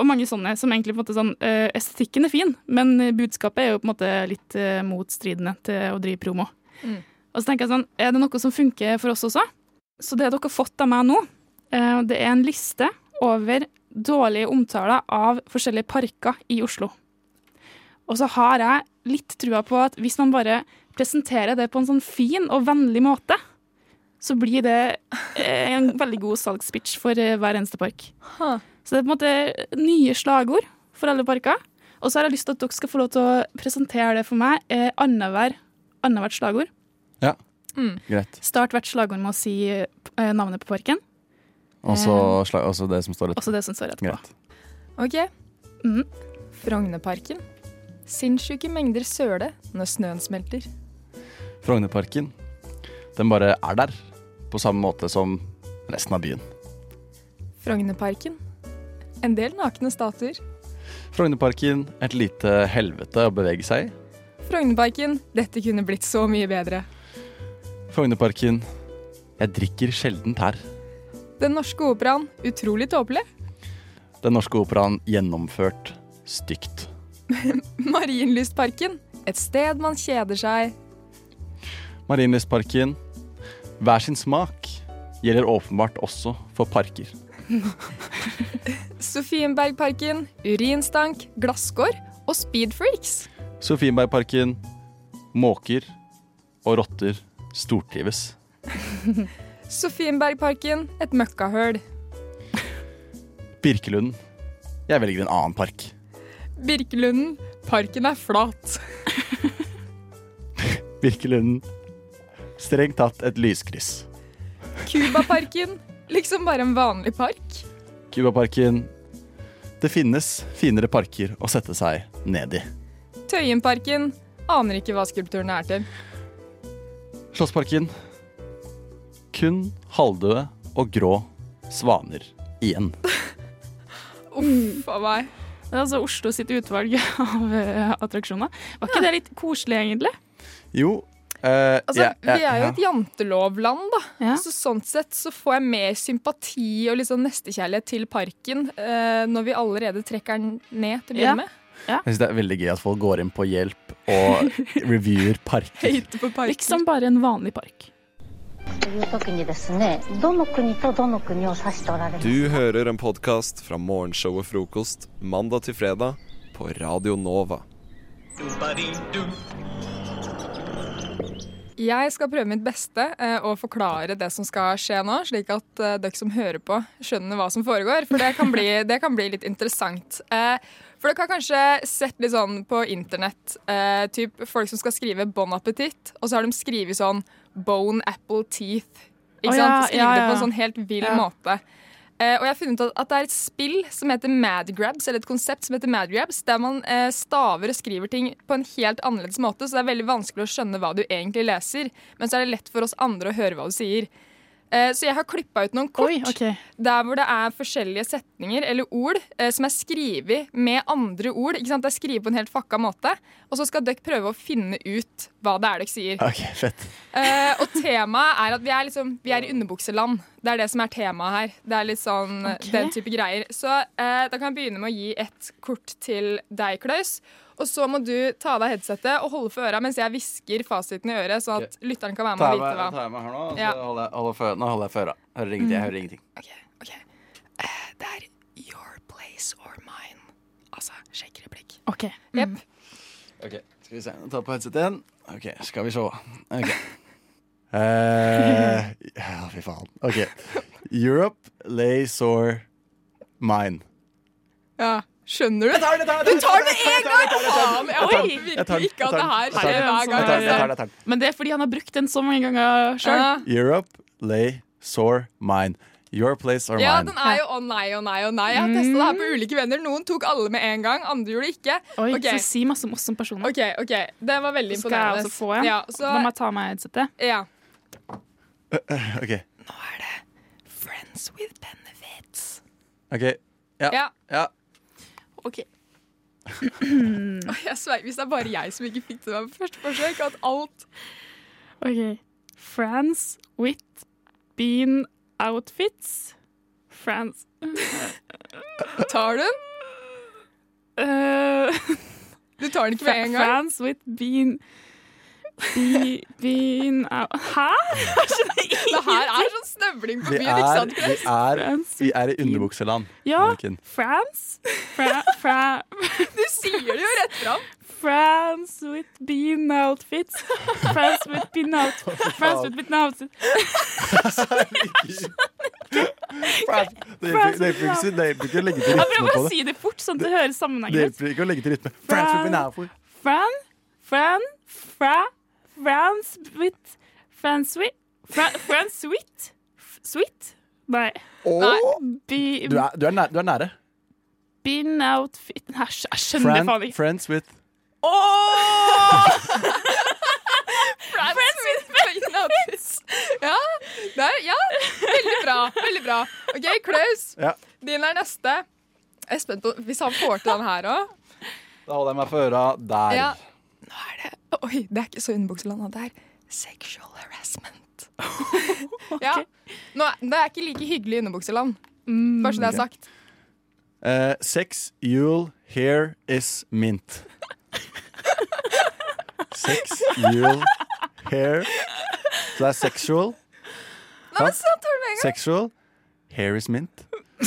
Og mange sånne som egentlig på en måte sånn eh, Estetikken er fin, men budskapet er jo på en måte litt eh, motstridende til å drive promo. Mm. Og så tenker jeg sånn, er det noe som funker for oss også? Så det dere har fått av meg nå, eh, det er en liste over dårlige omtaler av forskjellige parker i Oslo. Og så har jeg litt trua på at hvis man bare presenterer det på en sånn fin og vennlig måte, så blir det en veldig god salgspitch for hver eneste park. Så det er på en måte nye slagord for alle parker. Og så har jeg lyst til at dere skal få lov til å presentere det for meg eh, annethvert slagord. Ja, Mm. greit. Start hvert slagord med å si eh, navnet på parken. Og så det som står Også det som står etterpå. Greit. OK. Mm. Frognerparken. Sinnssyke mengder søle når snøen smelter. Frognerparken. Den bare er der, på samme måte som resten av byen. Frognerparken. En del nakne statuer. Frognerparken, et lite helvete å bevege seg i. Frognerparken, dette kunne blitt så mye bedre. Frognerparken, jeg drikker sjelden her. Den norske operaen, utrolig tåpelig. Den norske operaen gjennomført stygt. Marienlystparken, et sted man kjeder seg. Marienlystparken, hver sin smak, gjelder åpenbart også for parker. Sofienbergparken, urinstank, glasskår og speedfreaks. Sofienbergparken, måker og rotter stortrives. Sofienbergparken, et møkkahøl. Birkelunden, jeg velger en annen park. Birkelunden, parken er flat. Birkelunden, strengt tatt et lyskryss. Cubaparken, liksom bare en vanlig park. Cubaparken, det finnes finere parker å sette seg ned i. Tøyenparken, aner ikke hva skulpturene er til. Slottsparken, kun halvdøde og grå svaner igjen. Uff a meg. Det er altså Oslo sitt utvalg av eh, attraksjoner. Var ikke det litt koselig, egentlig? Jo, Uh, altså, yeah, yeah, vi er jo et jantelovland, da. Yeah. Så sånn sett så får jeg mer sympati og liksom nestekjærlighet til parken uh, når vi allerede trekker den ned til å begynne med. Jeg synes Det er veldig gøy at folk går inn på hjelp og reviewer parker. parker. Liksom bare en vanlig park. Du hører en podkast fra morgenshow og frokost mandag til fredag på Radio Nova. Du, jeg skal prøve mitt beste eh, å forklare det som skal skje nå, slik at eh, dere som hører på, skjønner hva som foregår. For det kan bli, det kan bli litt interessant. Eh, for dere har kanskje sett litt sånn på internett typ folk som skal skrive bon appétit, og så har de skrevet sånn bone apple teeth. Ikke sant? ja, Skrive ja, det på en sånn helt vill Ja. måte. Eh, og jeg har funnet ut at det er et spill som heter Mad Grabs, eller et konsept som heter Mad Grabs, der man eh, staver og skriver ting på en helt annerledes måte, så det er veldig vanskelig å skjønne hva du egentlig leser, men så er det lett for oss andre å høre hva du sier. Eh, så jeg har klippa ut noen kort der hvor det er forskjellige setninger eller ord eh, som er skrevet med andre ord. Ikke sant? Det er skrevet på en helt fucka måte. Og så skal dere prøve å finne ut hva det er dere sier. Ok, fett. Eh, og temaet er at vi er, liksom, vi er i underbukseland. Det er det som er temaet her. Det er litt sånn okay. Den type greier. Så eh, da kan jeg begynne med å gi et kort til deg, Klaus. Og så må du ta av deg headsetet og holde for øra mens jeg hvisker fasiten i øret, sånn at lytteren kan være med og vite hva. ta meg her nå, så Ja. holder jeg, holder for, nå holder jeg for øra. Hører ingenting. Jeg hører ingenting. Det er your place or mine. Altså sjekkereplikk. OK. Jepp. Ok, Skal vi se. Ta på headsetet igjen. Ok, skal vi se. Ok. Eh, ja, fy faen. Ok. Europe Lays or mine. Ja. Skjønner du? Jeg tar den, jeg tar det, Du tar det jeg tar gang! jeg. Faen, håper virkelig ikke at det her skjer hver gang. jeg tar den. Men det er fordi han har brukt den så mange ganger sjøl. Europe lay sore mine. Your place or Ja, mine. den er jo å nei, å nei, å nei. Jeg har testa det her på ulike venner. Noen tok alle med en gang, andre gjorde det ikke. Oi, okay. Så si masse om oss som personer. OK, ok. Det var veldig Så skal jeg også få en. Ja, så, Da må jeg ta meg headsetet. ja. Ok. Nå er det Friends with benefits. Ok. Ja. Ja. ja. OK. Jeg sverger, Hvis det er bare jeg som ikke fikk det på første forsøk, at alt OK. France with bean outfits. France Tar du den? Uh, Du tar den ikke med en gang? France with bean Be, bean out Hæ?! Det her er sånn snøvling på byen, ikke sant? vi er, vi er i underbukseland. Ja. Anniken. France fra, fra, Du sier det jo rett fram. France with bean outfits. France with bean outfits. France with bean outfits. Det hjelper det hjelper ikke- å legge ikke å legge til Jeg prøver å si det fort, sånn at det høres Det sammenhengen ut. hjelper ikke å legge til rytme. France with bean outfits. for. Fran, Fran, Fra, France with France with Fra, France sweet? F- Sweet? Nei. Åh! Be, Du er, du er, nære, du er nære. Bean outfit Nei, Jeg skjønner faen ikke. friends with oh! Friends with benefits. Ja, der, ja, veldig bra. Veldig bra. OK, Klaus. Ja. Din er neste. Jeg er spent på hvis han får til den her òg. Da holder jeg meg for øra der. Ja. Nå er det Oi, det er ikke så underbukseland. Det er sexual harassment. ja. Nå, det er ikke like hyggelig i underbukseland. Bare så det er okay. sagt. Uh, sex, you'll, here is mint. Sex, you'll, hair Så det er sexual. Nei, men gang. Sexual, hair is mint.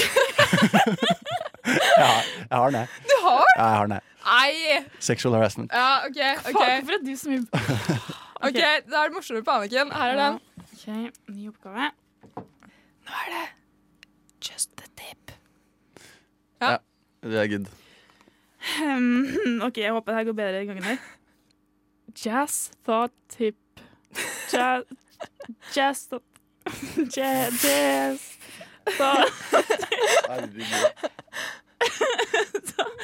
jeg, har, jeg har den, jeg. Du har? Ja, jeg har den, jeg. Nei! Sexual harassment. Ja, OK. ok Hvorfor er du så mye Ok, Da er det morsommere på Anniken. Her er den. OK, ny oppgave. Nå er det just the tip. Ja, det er good. Um, OK, jeg håper det her går bedre denne gangen her. Jazz thought tip. Jazz Jazz thought Jazz, Jazz thought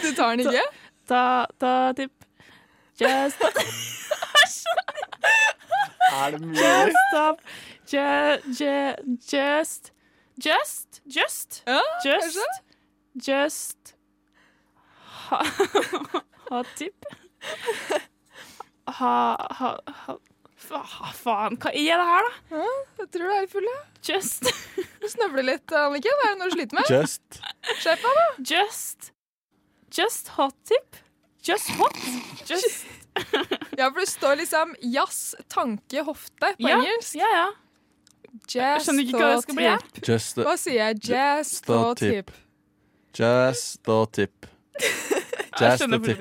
Du tar den ikke? Ta, ta tipp. Just Er det mulig? Just stop. Ju, ju, just Just Just Just Just Ha, ha tipp. Ha, ha, ha fa, Faen, hva er det her, da? Jeg tror du er full, ja. Just Du snøvler litt, Anniken. Er det noe du sliter med? Just Skjerp deg, da. Just Just hot tip. Just hot. Just Ja, for det står liksom jazz, tanke, hofte på Ja, engelsk. Ja, ja. Jazz, skjønner ikke hva det skal bli. Just Hva sier jeg? Jazz, og tip. Just the tip. Just the tip.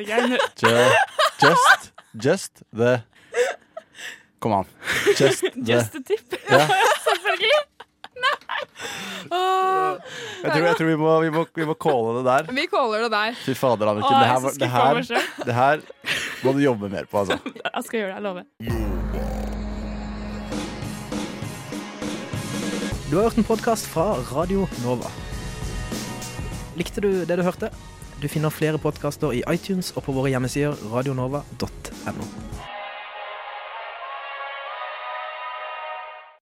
Just, just the Kom an. Just the Just the tip. Ja. Selvfølgelig. Åh, Jeg tror, jeg tror vi, må, vi, må, vi må calle det der. vi caller det der. Fy fader, Anniken. Oh, Det er her, det, her, det her må du jobbe mer på, altså. Jeg skal gjøre det, jeg lover. Du har hørt en podkast fra Radio Nova. Likte du det du hørte? Du finner flere podkaster i iTunes og på våre hjemmesider radionova.no.